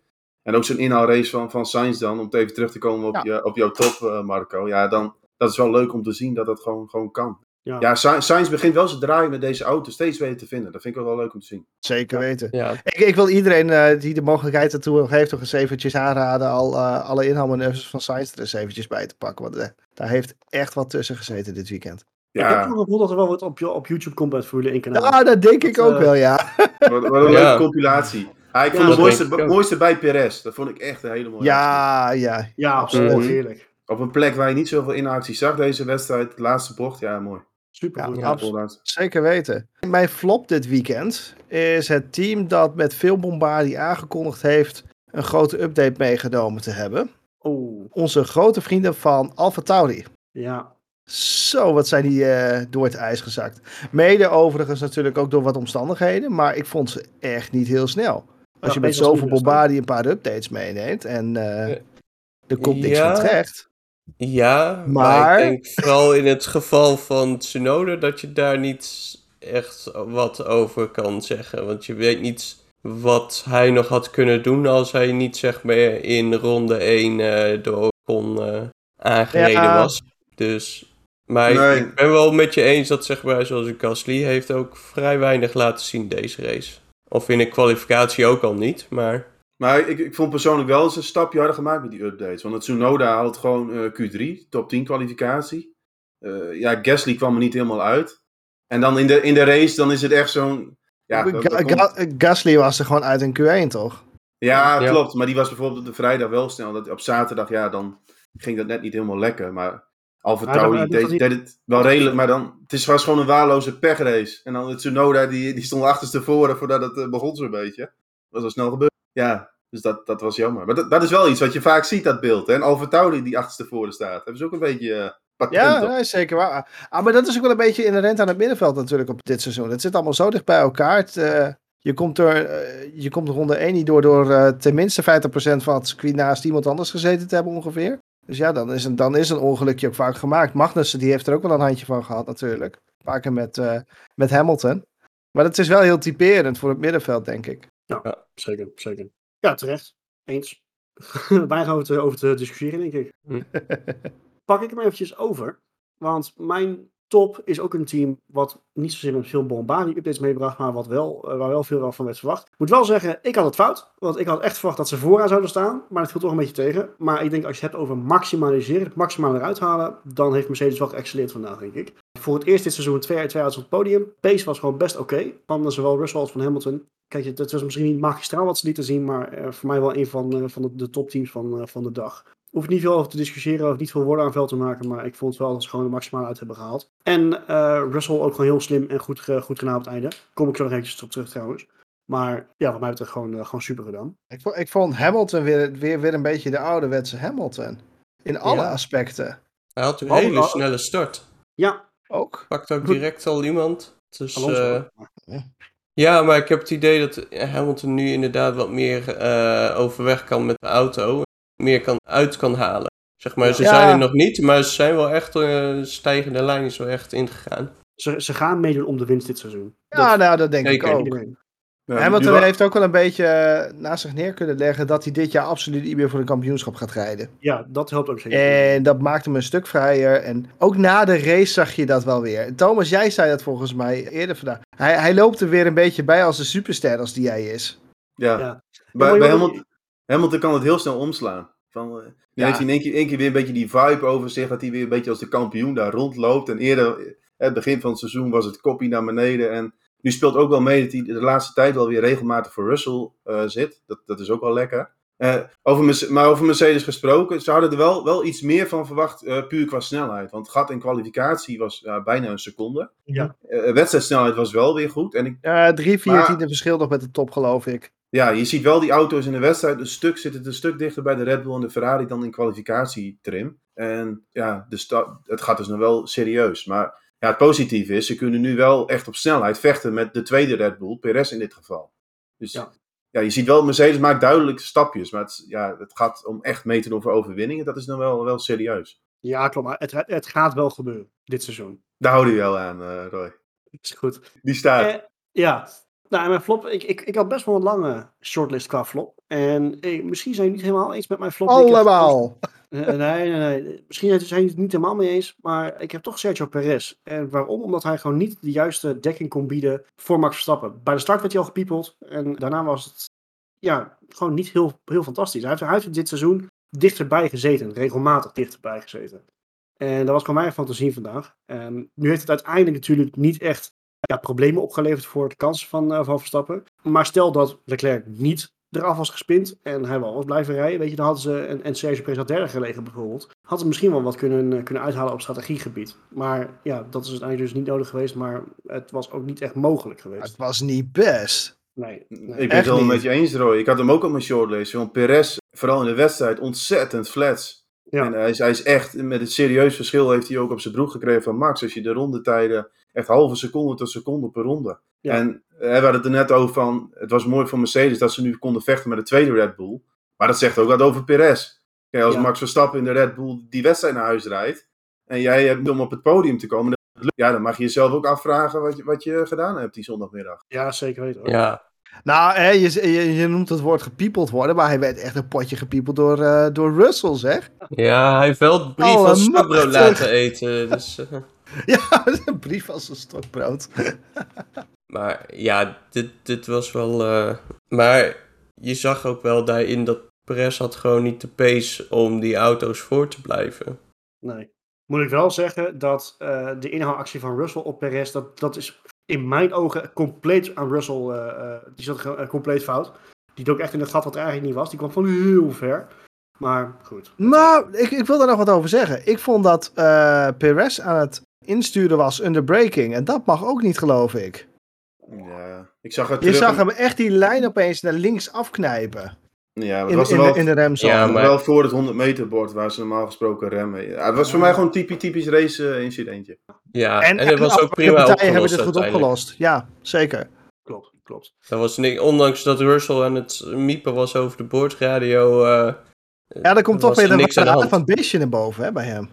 En ook zo'n inhaalrace van, van Sainz dan. Om het even terug te komen op, Ja. je, op jouw top, eh, Marco. Ja, dan, dat is wel leuk om te zien dat dat gewoon, gewoon kan. Ja. Ja, Sa- Sainz begint wel zijn draai met deze auto steeds beter te vinden. Dat vind ik wel wel leuk om te zien. Zeker weten. Ja, Ik, ik wil iedereen eh, die de mogelijkheid ertoe heeft, nog eens eventjes aanraden. Al eh, alle inhaalmanoeuvres van Sainz er eens eventjes bij te pakken. Want eh, daar heeft echt wat tussen gezeten dit weekend. Ik heb Ja, het gevoel dat er wel wat op, je- op YouTube komt bij het Formule 1 kanaal. Ja, dat denk ik Dat, ook wel, ja. wat, wat een Ja. leuke compilatie. Ah, ik Ja, vond het mooiste, ik bij Perez. Dat vond ik echt een hele mooie actie. Ja, ja. Ja, absoluut. Heerlijk. Op een plek waar je niet zoveel inactie zag deze wedstrijd. De laatste bocht, ja mooi. Super goed. Ja. Zeker weten. Mijn flop dit weekend is het team dat met veel bombardie aangekondigd heeft een grote update meegenomen te hebben. Oh, Onze grote vrienden van Alpha Tauri. ja. Zo, wat zijn die eh, door het ijs gezakt. Mede overigens natuurlijk ook door wat omstandigheden, maar ik vond ze echt niet heel snel. Als je met zoveel niet dus, bombardie een paar updates meeneemt en eh, Ja. er komt niks Ja. van terecht. Ja, maar... Maar- ik denk vooral in het geval van Tsunoda dat je daar niet echt wat over kan zeggen. Want je weet niet wat hij nog had kunnen doen als hij niet zeg maar in ronde 1 eh door Ocon eh, aangereden Ja. was. Dus, maar Nee. ik ben wel met je eens dat zeg maar zoals Gasly heeft ook vrij weinig laten zien deze race. Of in de kwalificatie ook al niet, maar... Maar ik, ik vond persoonlijk wel eens een stapje harder gemaakt met die updates. Want het Tsunoda had gewoon eh, Q3, top 10 kwalificatie. Eh, ja, Gasly kwam er niet helemaal uit. En dan in de, in de race, dan is het echt zo'n... Ja, Ga- dat- dat komt- Ga- Gasly was er gewoon uit een Q1, toch? ja, Ja. klopt. Maar die was bijvoorbeeld op de vrijdag wel snel. Dat, op zaterdag, ja, dan ging dat net niet helemaal lekker. Maar Alfa dat- deed, deed het wel redelijk. Maar dan, het is, was gewoon een waarloze pechrace. En dan het Tsunoda, die, die stond achterstevoren voordat het eh, begon zo'n beetje. Dat was wel snel gebeurd. Ja, dus dat, dat was jammer. Maar dat, dat is wel iets wat je vaak ziet, dat beeld. Hè? En Alfa die achterstevoren staat. Hebben ze ook een beetje eh patent Ja, op. zeker waar. Ah, maar dat is ook wel een beetje inherent aan het middenveld natuurlijk op dit seizoen. Het zit allemaal zo dicht bij elkaar. Het, eh, je, komt er, eh, je komt ronde 1 niet door door eh, tenminste 50% van het circuit naast iemand anders gezeten te hebben ongeveer. Dus ja, dan is, een, dan is een ongelukje ook vaak gemaakt. Magnussen die heeft er ook wel een handje van gehad natuurlijk. Een paar keer met, eh, met Hamilton. Maar dat is wel heel typerend voor het middenveld, denk ik. Ja, zeker, zeker. Ja, terecht. Eens. Weinig over te, over te discussiëren, denk ik. Hm. Pak ik hem eventjes over. Want mijn top is ook een team wat niet zozeer met veel bombardie updates meebracht, maar wat wel, eh, waar wel veel van werd verwacht. Moet wel zeggen, ik had het fout. Want ik had echt verwacht dat ze vooraan zouden staan. Maar het viel toch een beetje tegen. Maar ik denk als je het hebt over maximaliseren, het maximaal eruit halen, dan heeft Mercedes wel geëxceleerd vandaag, denk ik. Voor het eerst dit seizoen twee uit twee uit op het podium. Pace was gewoon best oké. Okay. zowel Russell als van Hamilton. Kijk, het was misschien niet magistraal wat ze lieten zien, maar eh, voor mij wel een van, eh, van de, topteams van, van de dag. Hoef niet veel over te discussiëren, of niet veel woorden aan vuil te maken, maar ik vond wel dat ze gewoon de maximale uit hebben gehaald. En eh, Russell ook gewoon heel slim en goed, ge- goed gedaan op het einde. Kom ik zo nog eventjes op terug trouwens. Maar ja, wat mij betreft gewoon, eh, gewoon super gedaan. Ik, ik vond Hamilton weer, weer, weer een beetje de ouderwetse Hamilton. In alle Ja. aspecten. Hij had een Oh, hele oh. snelle start. Ja, Ook. Pakt ook direct al iemand. Dus, Alonso. eh, Ja, maar ik heb het idee dat Hamilton nu inderdaad wat meer eh, overweg kan met de auto. Meer kan, uit kan halen. Zeg maar, ze Ja. zijn er nog niet, maar ze zijn wel echt, eh stijgende lijn is wel echt ingegaan. ze, ze gaan meedoen om de winst dit seizoen. Ja, nou, dat denk Zeker. ik ook. Iedereen. Ja, Hamilton heeft ook wel een beetje eh, naast zich neer kunnen leggen dat hij dit jaar absoluut niet meer voor een kampioenschap gaat rijden. Ja, dat helpt ook zeker. En dat maakt hem een stuk vrijer. En ook na de race zag je dat wel weer. Thomas, jij zei dat volgens mij eerder vandaag. Hij, hij loopt er weer een beetje bij als de superster als die hij is. Ja. Ja. Bij, maar bij Hamilton, Hamilton kan het heel snel omslaan. Van, eh, dan Ja. heeft hij in één keer, één keer weer een beetje die vibe over zich. Dat hij weer een beetje als de kampioen daar rondloopt. En eerder, eh, het begin van het seizoen was het kopie naar beneden. En nu speelt ook wel mee dat hij de laatste tijd wel weer regelmatig voor Russell eh, zit. Dat, dat is ook wel lekker. Over, maar over Mercedes gesproken, ze hadden er wel, wel iets meer van verwacht, puur qua snelheid. Want gat in kwalificatie was bijna een seconde. Ja. Wedstrijdsnelheid was wel weer goed. En ik Ja, drie, vier Maar- tiende verschil nog met de top, geloof ik. Ja, je ziet wel die auto's in de wedstrijd een stuk, zitten een stuk dichter bij de Red Bull en de Ferrari dan in kwalificatietrim. En ja, de sta- het gaat dus nog wel serieus. Maar ja, het positieve is, ze kunnen nu wel echt op snelheid vechten met de tweede Red Bull, Perez in dit geval. Dus Ja. ja, je ziet wel, Mercedes maakt duidelijk stapjes. Maar het, ja, het gaat om echt mee te doen voor overwinningen. Dat is dan wel, wel serieus. Ja, klopt. Maar het, het gaat wel gebeuren dit seizoen. Daar hou je wel aan, eh, Roy. Is goed. Die staat. Eh, ja. Nou, mijn flop, ik, ik, ik had best wel een lange shortlist qua flop. En eh, misschien zijn jullie niet helemaal eens met mijn flop. Allemaal. Nee, nee, nee. Misschien zijn jullie het niet helemaal mee eens. Maar ik heb toch Sergio Perez. En waarom? Omdat hij gewoon niet de juiste dekking kon bieden voor Max Verstappen. Bij de start werd hij al gepiepeld. En daarna was het ja, gewoon niet heel, heel fantastisch. Hij heeft, hij heeft dit seizoen dichterbij gezeten. Regelmatig dichterbij gezeten. En dat was gewoon mijn fantasie vandaag. En nu heeft het uiteindelijk natuurlijk niet echt ja, problemen opgeleverd voor de kansen van, eh, van Verstappen. Maar stel dat Leclerc niet eraf was gespind en hij wel was blijven rijden, weet je, dan hadden ze, en, en Sergio Perez had derde gelegen bijvoorbeeld, hadden ze misschien wel wat kunnen, eh, kunnen uithalen op strategiegebied. Maar ja, dat is uiteindelijk dus niet nodig geweest, maar het was ook niet echt mogelijk geweest. Het was niet best. Nee, nee. Ik ben het wel met je eens, Roy. Ik had hem ook op mijn shortlist. Want Perez, vooral in de wedstrijd, ontzettend flats. Ja. En hij is, hij is echt, met het serieus verschil heeft hij ook op zijn broek gekregen van Max. Als je de rondetijden, echt halve seconde tot seconde per ronde. Ja. En eh, we hadden het er net over van, het was mooi voor Mercedes dat ze nu konden vechten met de tweede Red Bull. Maar dat zegt ook wat over Perez. Kijk, als Ja. Max Verstappen in de Red Bull die wedstrijd naar huis rijdt. En jij hebt om op het podium te komen. Ja, dan mag je jezelf ook afvragen wat je, wat je gedaan hebt die zondagmiddag. Ja, zeker weten. hoor. Ja, Nou, hè, je, je, je noemt het woord gepiepeld worden, maar hij werd echt een potje gepiepeld door, eh, door Russell, zeg. ja hij heeft wel de brief van Allemachtig. stokbrood laten eten. Dus, eh, Ja, een brief als een stokbrood. maar ja, dit, dit was wel... eh, maar je zag ook wel daarin dat Perez had gewoon niet de pace om die auto's voor te blijven. Nee. Moet ik wel zeggen dat eh, de inhaalactie van Russell op Perez, dat, dat is in mijn ogen compleet aan Russell, eh, eh, die zat eh, compleet fout. Die dook echt in het gat wat er eigenlijk niet was. Die kwam van heel ver. Maar goed. Nou, ik, ik wil daar nog wat over zeggen. Ik vond dat eh Perez aan het insturen was under braking. En dat mag ook niet, geloof ik. Ja, ik zag het Je terug- zag hem echt die lijn opeens naar links afknijpen. Ja, maar het In, was in, wel, de, in de remzone. Ja, maar... wel voor het 100 meter bord waar ze normaal gesproken remmen. Ja, het was voor mij gewoon een typisch, typisch race eh, incidentje. Ja, en, en, het was ook prima hebben dit goed opgelost. Ja, zeker. Klopt, klopt. Dat was niks, ondanks dat Russell aan het miepen was over de boordradio. eh Ja, er komt toch weer er de van beestje naar boven hè, bij hem.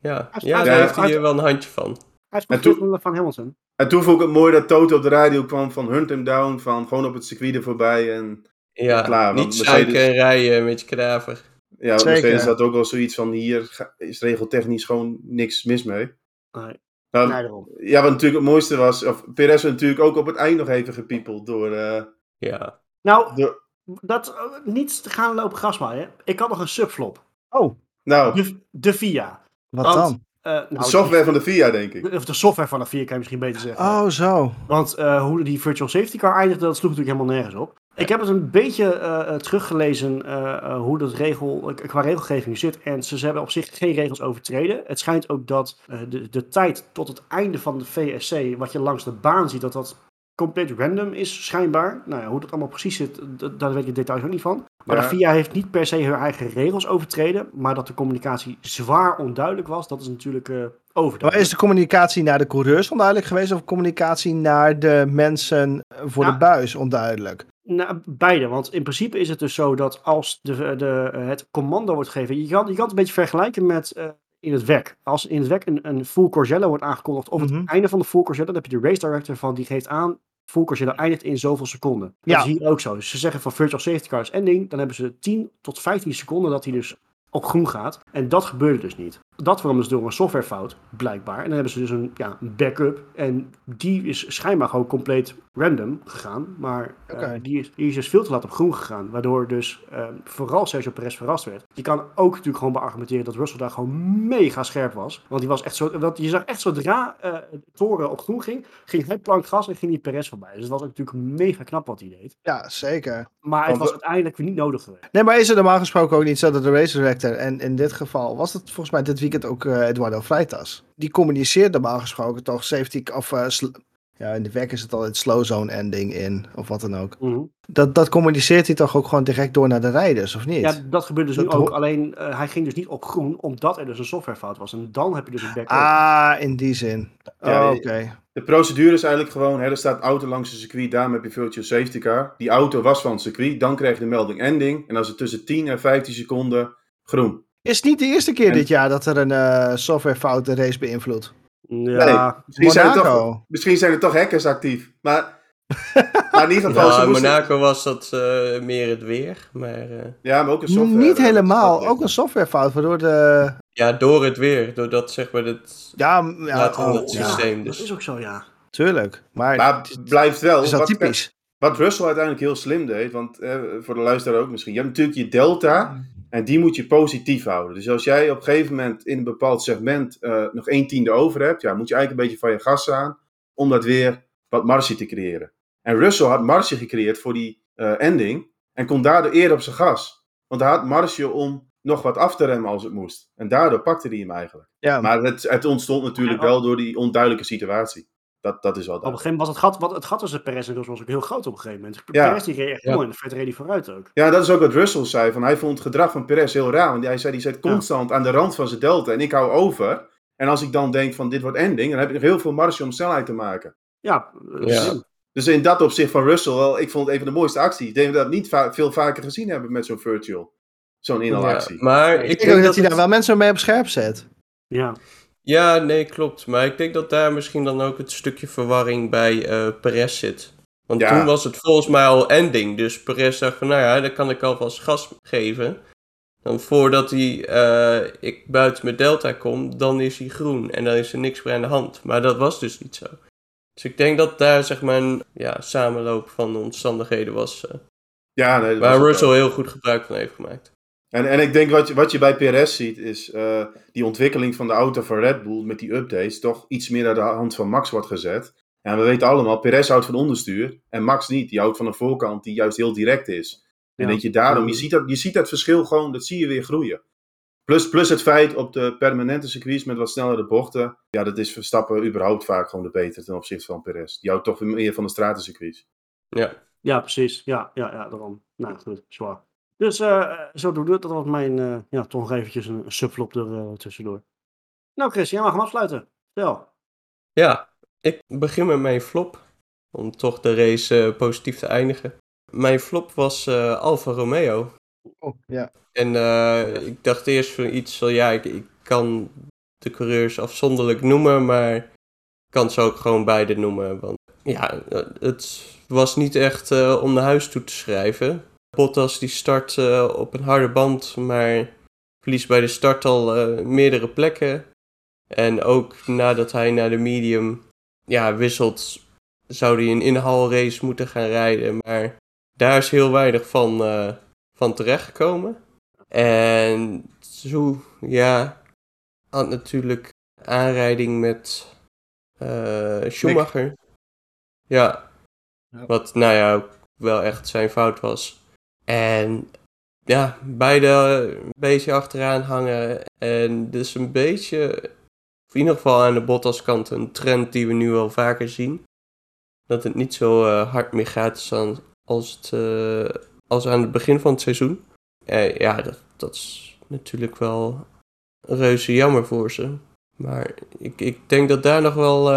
Ja, Hij- ja daar heeft hij hier wel een handje van. Hij is En toen- van Hamilton. En toen vond ik het mooi dat Toto op de radio kwam van hunt hem down, van gewoon op het circuit er voorbij. En Ja, Klaar, want niet Mercedes- zeiken en rijden met je kadaver. ja, Zeker. Mercedes had ook wel zoiets van hier is regeltechnisch gewoon niks mis mee. Nee, Nou, nee. Ja, wat natuurlijk het mooiste was, of Perez werd natuurlijk ook op het eind nog even gepiepeld door... eh, Ja, Nou, door dat eh, niet te gaan lopen grasmaaien. Ik had nog een subflop. Oh, nou, De, de VIA. wat Want- dan? Eh, nou, de software van de FIA, denk ik. Of de software van de VIA kan je misschien beter zeggen. Oh, zo. Want eh, hoe die virtual safety car eindigde, dat sloeg natuurlijk helemaal nergens op. Ik heb het een beetje eh, eh, teruggelezen eh, hoe dat regel, qua regelgeving zit. En ze, ze hebben op zich geen regels overtreden. Het schijnt ook dat de, de tijd tot het einde van de VSC, wat je langs de baan ziet, dat dat compleet random is, schijnbaar. Nou ja, hoe dat allemaal precies zit, daar weet ik de details ook niet van. Maar Ja. de FIA heeft niet per se hun eigen regels overtreden. Maar dat de communicatie zwaar onduidelijk was, dat is natuurlijk eh overduidelijk. Maar is de communicatie naar de coureurs onduidelijk geweest of communicatie naar de mensen voor Ja. de buis onduidelijk? Nou, beide. Want in principe is het dus zo dat als de, de, het commando wordt gegeven. Je kan, je kan het een beetje vergelijken met eh, in het werk. Als in het werk een, een full Courgella wordt aangekondigd. Of Mhm. het einde van de full Courgella. Dan heb je de race director van die geeft aan. Full Courgella eindigt in zoveel seconden. Dat Ja. is hier ook zo. Dus ze zeggen van virtual safety car is ending. Dan hebben ze 10 tot 15 seconden dat hij dus op groen gaat. En dat gebeurde dus niet. Dat kwam dus door een softwarefout, blijkbaar. En dan hebben ze dus een, ja, een backup. En die is schijnbaar gewoon compleet random gegaan. Maar eh, die, is, die is dus veel te laat op groen gegaan. Waardoor dus eh, vooral Sergio Perez verrast werd. Je kan ook natuurlijk gewoon beargumenteren dat Russell daar gewoon mega scherp was. Want die was echt zo, want je zag echt zodra de toren op groen ging, ging hij plank gas en ging die Perez voorbij. Dus het was natuurlijk mega knap wat hij deed. Ja, zeker. Maar het was uiteindelijk weer niet nodig geweest. Nee, maar is het normaal gesproken ook niet zo dat de race director, en in dit geval was het volgens mij dit weekend ook eh, Eduardo Freitas, die communiceert normaal gesproken toch safety, of eh, ja, in de werk is het altijd slow zone ending in, of wat dan ook. Mhm. Dat, dat communiceert hij toch ook gewoon direct door naar de rijders, of niet? Ja, dat gebeurde dus Dat nu ook. Alleen eh, hij ging dus niet op groen, omdat er dus een softwarefout was. En dan heb je dus een backup. ah, in die zin. Ja, Oh, Oké. De procedure is eigenlijk gewoon, hè, er staat auto langs een circuit, daarom heb je virtual safety car. Die auto was van het circuit, dan krijg je de melding ending. En als het tussen 10 en 15 seconden groen. Is het niet de eerste keer En- dit jaar dat er een eh, softwarefout de race beïnvloedt? ja, Misschien zijn, er toch, Monaco. misschien zijn er toch hackers actief. Maar, maar in ieder geval, in. Monaco was dat eh, meer het weer. Maar eh, Ja, maar ook een software. Niet helemaal, ook een softwarefout, waardoor de... ja, door het weer. Doordat zeg maar het... Ja, ja, we oh, het ja, systeem dat dus. is ook zo, ja. tuurlijk. Maar, Maar het blijft wel. is typisch. wat Russell uiteindelijk heel slim deed, want eh, voor de luisteraar ook misschien. Je hebt natuurlijk je delta en die moet je positief houden. Dus als jij op een gegeven moment in een bepaald segment eh, nog één tiende over hebt, ja, moet je eigenlijk een beetje van je gas aan om dat weer wat marge te creëren. En Russell had marge gecreëerd voor die eh, ending. En kon daardoor eerder op zijn gas. Want hij had marge om nog wat af te remmen als het moest. En daardoor pakte hij hem eigenlijk. Ja, Maar het, het ontstond natuurlijk wel door die onduidelijke situatie. Dat, dat is wel Op een gegeven moment was het gat, wat, het gat tussen Perez en Russell was ook heel groot op een gegeven moment. Ja. Perez die reed echt Ja. mooi en vet reed hij vooruit ook. Ja, dat is ook wat Russell zei. Van hij vond het gedrag van Perez heel raar. Want hij zei, die zit constant aan de rand van zijn delta. En ik hou over. En als ik dan denk van dit wordt ending, dan heb ik nog heel veel marge om snelheid te maken. Ja. Dus in dat opzicht van Russell, wel, ik vond het een van de mooiste acties. Ik denk dat we dat niet va- veel vaker gezien hebben met zo'n virtual. Zo'n Ja, inhaalactie. maar ik ik denk dat dat hij daar het- wel mensen mee op scherp zet. ja. Ja, nee, klopt. Maar ik denk dat daar misschien dan ook het stukje verwarring bij eh Perez zit. Want Ja. toen was het volgens mij al ending. Dus Perez dacht van, nou ja, dan kan ik alvast gas geven. Dan voordat hij eh, ik buiten mijn delta kom, dan is hij groen. En dan is er niks meer aan de hand. Maar dat was dus niet zo. Dus ik denk dat daar zeg maar een ja, samenloop van omstandigheden was. eh, Ja, nee, dat waar. Russell heel goed gebruik van heeft gemaakt. En, en ik denk wat je, wat je bij PRS ziet, is eh, die ontwikkeling van de auto van Red Bull met die updates toch iets meer naar de hand van Max wordt gezet. En we weten allemaal, Perez houdt van onderstuur en Max niet. Die houdt van een voorkant die juist heel direct is. En Ja. denk je daarom, je ziet, dat, je ziet dat verschil gewoon, dat zie je weer groeien. Plus, plus het feit op de permanente circuits met wat snellere bochten. Ja, dat is Verstappen überhaupt vaak gewoon de beter ten opzichte van Perez. Die houdt toch weer meer van de stratencircuits. Ja, ja, precies. Ja, ja, ja, daarom. Nou, goed, zwaar. Dus eh zo doen we het. Dat was mijn, eh, ja, toch nog eventjes een subflop er eh, tussendoor. Nou Chris, jij mag hem afsluiten. Stel. Ja, ik begin met mijn flop. Om toch de race eh, positief te eindigen. Mijn flop was eh Alfa Romeo. Oh, ja. En eh, ik dacht eerst van iets van ja, ik, ik kan de coureurs afzonderlijk noemen, maar ik kan ze ook gewoon beide noemen. Want ja, eh, het was niet echt eh, om naar huis toe te schrijven. Bottas die start eh, op een harde band, maar verliest bij de start al eh, meerdere plekken. En ook nadat hij naar de medium ja, wisselt, zou hij een inhaalrace moeten gaan rijden. Maar daar is heel weinig van, eh, van terechtgekomen. En zo, ja, had natuurlijk aanrijding met Schumacher. Ja. Ja. Wat, nou ja, ook wel echt zijn fout was. En ja, beide een beetje achteraan hangen. En dus een beetje, in ieder geval aan de Bottas kant, een trend die we nu wel vaker zien. Dat het niet zo eh, hard meer gaat als het, eh, als aan het begin van het seizoen. Eh, ja, dat, dat is natuurlijk wel reuze jammer voor ze. Maar ik, ik denk dat daar nog wel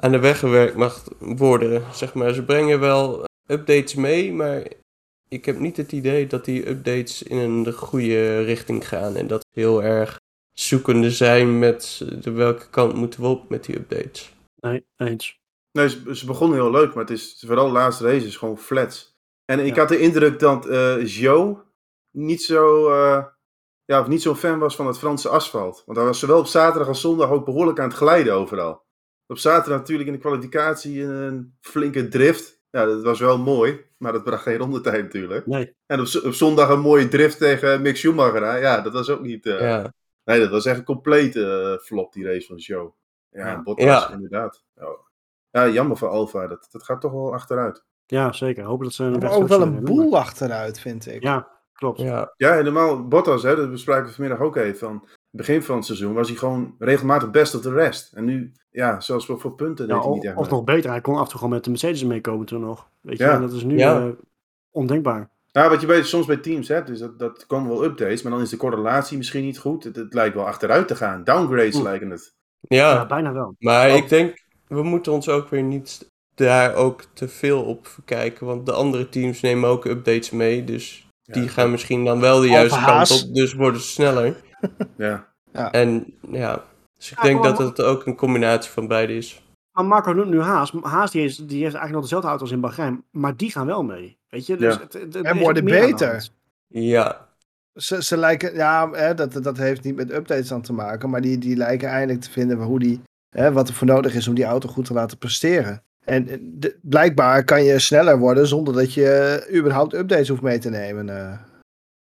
aan de weg gewerkt mag worden. Zeg maar, ze brengen wel updates mee, maar ik heb niet het idee dat die updates in een goede richting gaan. En dat ze heel erg zoekende zijn met de welke kant moeten we op met die updates. Nee, eens. Nee, ze, ze begonnen heel leuk, maar het is vooral de laatste race is gewoon flats. En ik Ja. had de indruk dat eh Joe niet zo, eh, ja, of niet zo'n fan was van het Franse asfalt. Want hij was zowel op zaterdag als zondag ook behoorlijk aan het glijden overal. Op zaterdag natuurlijk in de kwalificatie een flinke drift. Ja, dat was wel mooi, maar dat bracht geen rondetijd natuurlijk. Nee. En op, zondag een mooie drift tegen Mick Schumacher. hè. Ja, dat was ook niet... eh, Ja, Nee, dat was echt een complete eh, flop, die race van Joe. Ja, Ja. Bottas, Ja. inderdaad. Ja. ja, jammer voor Alfa. Dat, dat gaat toch wel achteruit. Ja, zeker. Hopen dat ze een ook wel een hebben. boel achteruit, vind ik. Ja, klopt. ja, Ja, helemaal Bottas, hè, dat bespraken we vanmiddag ook even. Van begin van het seizoen was hij gewoon regelmatig best of the rest. En nu, ja, zelfs voor, voor punten Ja, deed hij of, niet echt of nog beter, hij kon af en toe gewoon met de Mercedes meekomen toen nog. Weet je, Ja. en dat is nu Ja. eh, ondenkbaar. Nou, wat je bij, soms bij teams hebt, is dat, dat komen wel updates, maar dan is de correlatie misschien niet goed. Het, het lijkt wel achteruit te gaan. Downgrades Oeh. lijken het. Ja, ja. bijna wel. Maar Oh. ik denk, we moeten ons ook weer niet daar ook te veel op verkijken. Want de andere teams nemen ook updates mee. Dus Ja, die gaan misschien dan wel de juiste kant op. Dus worden ze sneller. Ja. En ja, dus ik Ja, denk dat het ook een combinatie van beide is. Maar Marco noemt nu Haas. Haas die, is, die heeft eigenlijk nog dezelfde auto als in Bahrein. Maar die gaan wel mee. Weet je? Dus Ja. het, het- En worden beter. Ja, Ze, ze lijken, ja, hè, dat, dat heeft niet met updates aan te maken, maar die, die lijken eindelijk te vinden hoe die, hè, wat er voor nodig is om die auto goed te laten presteren. En de- blijkbaar kan je sneller worden zonder dat je überhaupt updates hoeft mee te nemen. eh.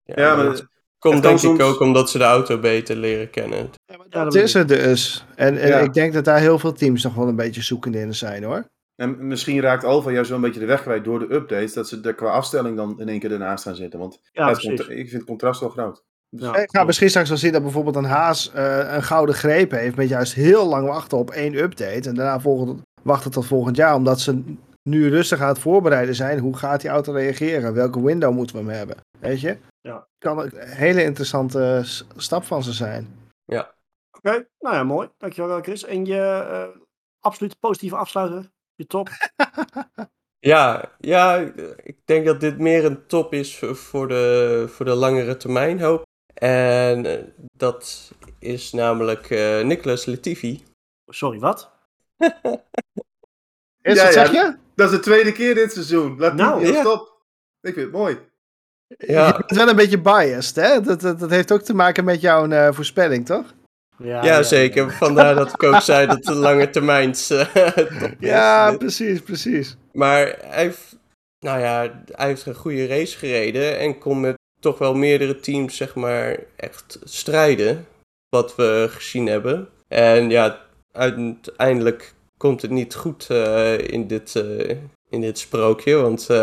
ja, Ja, maar komt denk ik ook omdat ze de auto beter leren kennen. Ja, Dat is het dus. En, en Ja. ik denk dat daar heel veel teams nog wel een beetje zoekende in zijn hoor. En misschien raakt Alfa juist wel een beetje de weg kwijt door de updates. Dat ze er qua afstelling dan in één keer ernaast gaan zitten. Want Ja, ik vind het contrast wel groot. Dus- Ja. Ik ga misschien straks wel zien dat bijvoorbeeld een Haas eh, een gouden greep heeft. Met juist heel lang wachten op één update. En daarna volgend, wachten tot volgend jaar. Omdat ze nu rustig aan het voorbereiden zijn. Hoe gaat die auto reageren? Welke window moeten we hem hebben? Weet je? Ja. Kan een hele interessante stap van ze zijn. Oké, nou ja, mooi. Dankjewel Chris. En je eh, absoluut positieve afsluiter, je top. Ja, ja, ik denk dat dit meer een top is voor de, voor de langere termijn hoop. En eh, dat is namelijk eh Nicolas Latifi. Sorry, wat? Is Ja, dat, ja. zeg je? Dat is de tweede keer dit seizoen. Laat Nou, die ja. stop. Ik vind het mooi. Je Ja, bent wel een beetje biased, hè? Dat, dat, dat heeft ook te maken met jouw eh, voorspelling, toch? ja, zeker. Vandaar dat ik ook zei dat de lange termijns eh. Ja, precies, precies. Maar hij heeft, nou ja, hij heeft een goede race gereden en kon met toch wel meerdere teams, zeg maar, echt strijden. Wat we gezien hebben. En ja, uiteindelijk komt het niet goed eh, in, dit, eh, in dit sprookje, want eh,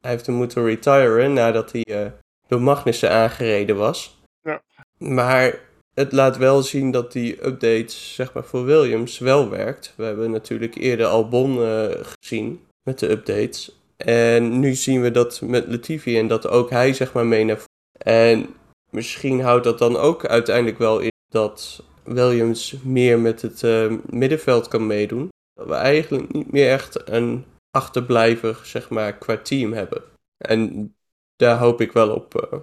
hij heeft hem moeten retiren nadat hij door Magnussen aangereden was. Ja. Maar het laat wel zien dat die updates, zeg maar, voor Williams wel werkt. We hebben natuurlijk eerder Albon eh, gezien met de updates. En nu zien we dat met Latifi en dat ook hij, zeg maar, mee naar voren. En misschien houdt dat dan ook uiteindelijk wel in dat Williams meer met het eh, middenveld kan meedoen. Dat we eigenlijk niet meer echt een achterblijver, zeg maar, qua team hebben. En daar hoop ik wel op. eh.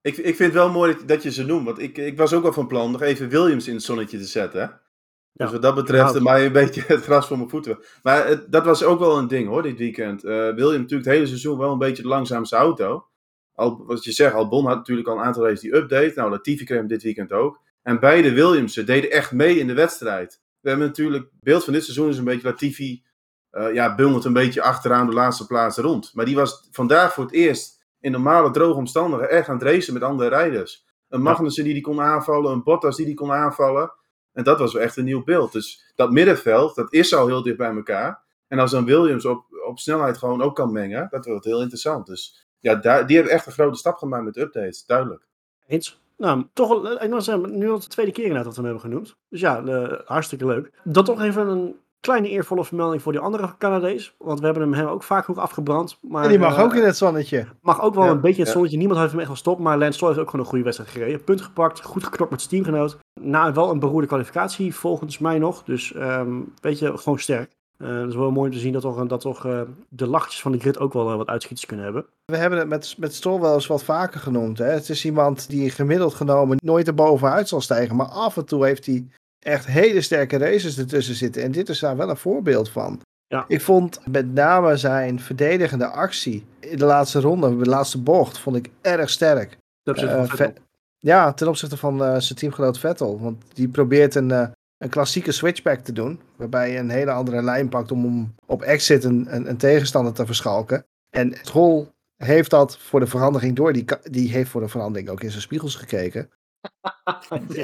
Ik, ik vind het wel mooi dat, dat je ze noemt. Want ik, ik was ook al van plan nog even Williams in het zonnetje te zetten. Hè? Dus Ja, wat dat betreft mij een beetje het gras voor mijn voeten. Maar het- dat was ook wel een ding hoor, dit weekend. Eh Williams natuurlijk het hele seizoen wel een beetje de langzaamste auto. Al, wat je zegt, Albon had natuurlijk al een aantal races die update. Nou, Latifi kreeg hem dit weekend ook. En beide Williamsen deden echt mee in de wedstrijd. We hebben natuurlijk, het beeld van dit seizoen is een beetje Latifi, eh ja, bungelt een beetje achteraan de laatste plaats rond. Maar die was vandaag voor het eerst in normale droge omstandigheden echt aan het racen met andere rijders. Een Magnussen die die kon aanvallen, een Bottas die die kon aanvallen. En dat was wel echt een nieuw beeld. Dus dat middenveld, dat is al heel dicht bij elkaar. En als dan Williams op, op snelheid gewoon ook kan mengen, dat wordt heel interessant. Dus ja, daar, die hebben echt een grote stap gemaakt met de updates, duidelijk. Eens. Nou, toch wel, eh, ik moet zeggen, nu al de tweede keer inderdaad dat we hem hebben genoemd. Dus ja, eh, hartstikke leuk. Dan toch even een kleine eervolle vermelding voor die andere Canadees. Want we hebben hem, hem ook vaak genoeg afgebrand. Maar, En die mag eh, ook in het zonnetje. Mag ook wel Ja, een beetje in het ja. zonnetje. Niemand heeft hem echt wel stop. Maar Lance Stroll heeft ook gewoon een goede wedstrijd gereden. Punt gepakt. Goed geknopt met zijn teamgenoot. Na wel een beroerde kwalificatie volgens mij nog. Dus ehm weet je, gewoon sterk. Eh het is wel mooi om te zien dat toch, dat toch eh, de lachtjes van de grid ook wel eh, wat uitschieters kunnen hebben. We hebben het met, met Stroll wel eens wat vaker genoemd. Hè? Het is iemand die gemiddeld genomen nooit erbovenuit zal stijgen. Maar af en toe heeft hij echt hele sterke races ertussen zitten. En dit is daar wel een voorbeeld van. Ja. Ik vond met name zijn verdedigende actie in de laatste ronde, de laatste bocht, vond ik erg sterk. Ten opzichte van Eh, Ja, ten opzichte van eh, zijn teamgenoot Vettel. Want die probeert een, eh, een klassieke switchback te doen. Waarbij je een hele andere lijn pakt om hem op exit een, een, een tegenstander te verschalken. En Stroll heeft dat voor de verandering door. Die, die heeft voor de verandering ook in zijn spiegels gekeken.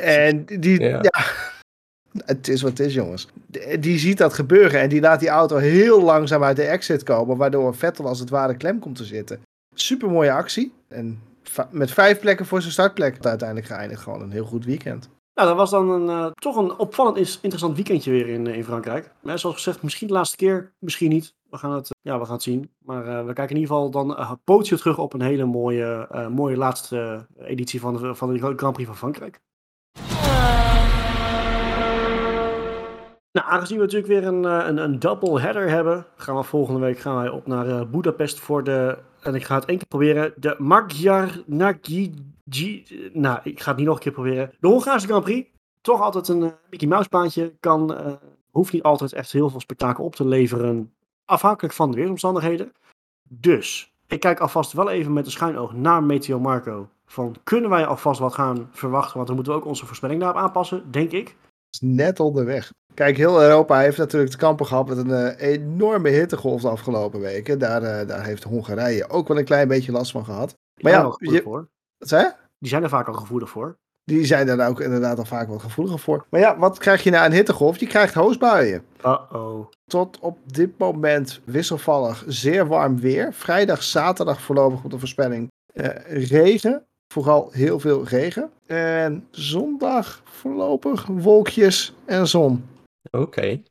En die, Ja. ja. het is wat het is, jongens. Die, ziet dat gebeuren en die laat die auto heel langzaam uit de exit komen. Waardoor Vettel als het ware klem komt te zitten. Super mooie actie. En met vijf plekken voor zijn startplek uiteindelijk geëindigd. Gewoon een heel goed weekend. Nou, dat was dan een, eh, toch een opvallend interessant weekendje weer in, eh, in Frankrijk. Maar zoals gezegd, misschien de laatste keer, misschien niet. We gaan het, ja, we gaan het zien. Maar eh, we kijken in ieder geval dan uh, potio terug op een hele mooie, mooie laatste editie van de, van de Grand Prix van Frankrijk. Nou, aangezien we natuurlijk weer een, een, een double header hebben, gaan we volgende week gaan wij op naar Budapest voor de, en ik ga het één keer proberen, de Magyar Nagy, nou, ik ga het niet nog een keer proberen, de Hongaarse Grand Prix. Toch altijd een eh, Mickey Mouse baantje, kan, eh, hoeft niet altijd echt heel veel spektakel op te leveren, afhankelijk van de weersomstandigheden. Dus, ik kijk alvast wel even met een schuin oog naar Meteo Marco. Van, kunnen wij alvast wat gaan verwachten, want dan moeten we ook onze voorspelling daarop aanpassen, denk ik. Is net onderweg. Kijk, heel Europa heeft natuurlijk te kampen gehad met een eh, enorme hittegolf de afgelopen weken. Daar, eh, daar heeft Hongarije ook wel een klein beetje last van gehad. Die Maar ja, je- voor. Wat zei je? Die zijn er vaak al gevoelig voor. Die zijn daar ook inderdaad al vaak wat gevoeliger voor. Maar ja, wat krijg je na een hittegolf? Je krijgt hoosbuien. Uh-oh. Tot op dit moment wisselvallig zeer warm weer. Vrijdag, zaterdag voorlopig op de voorspelling eh, regen. Vooral heel veel regen. En zondag voorlopig wolkjes en zon. Oké. In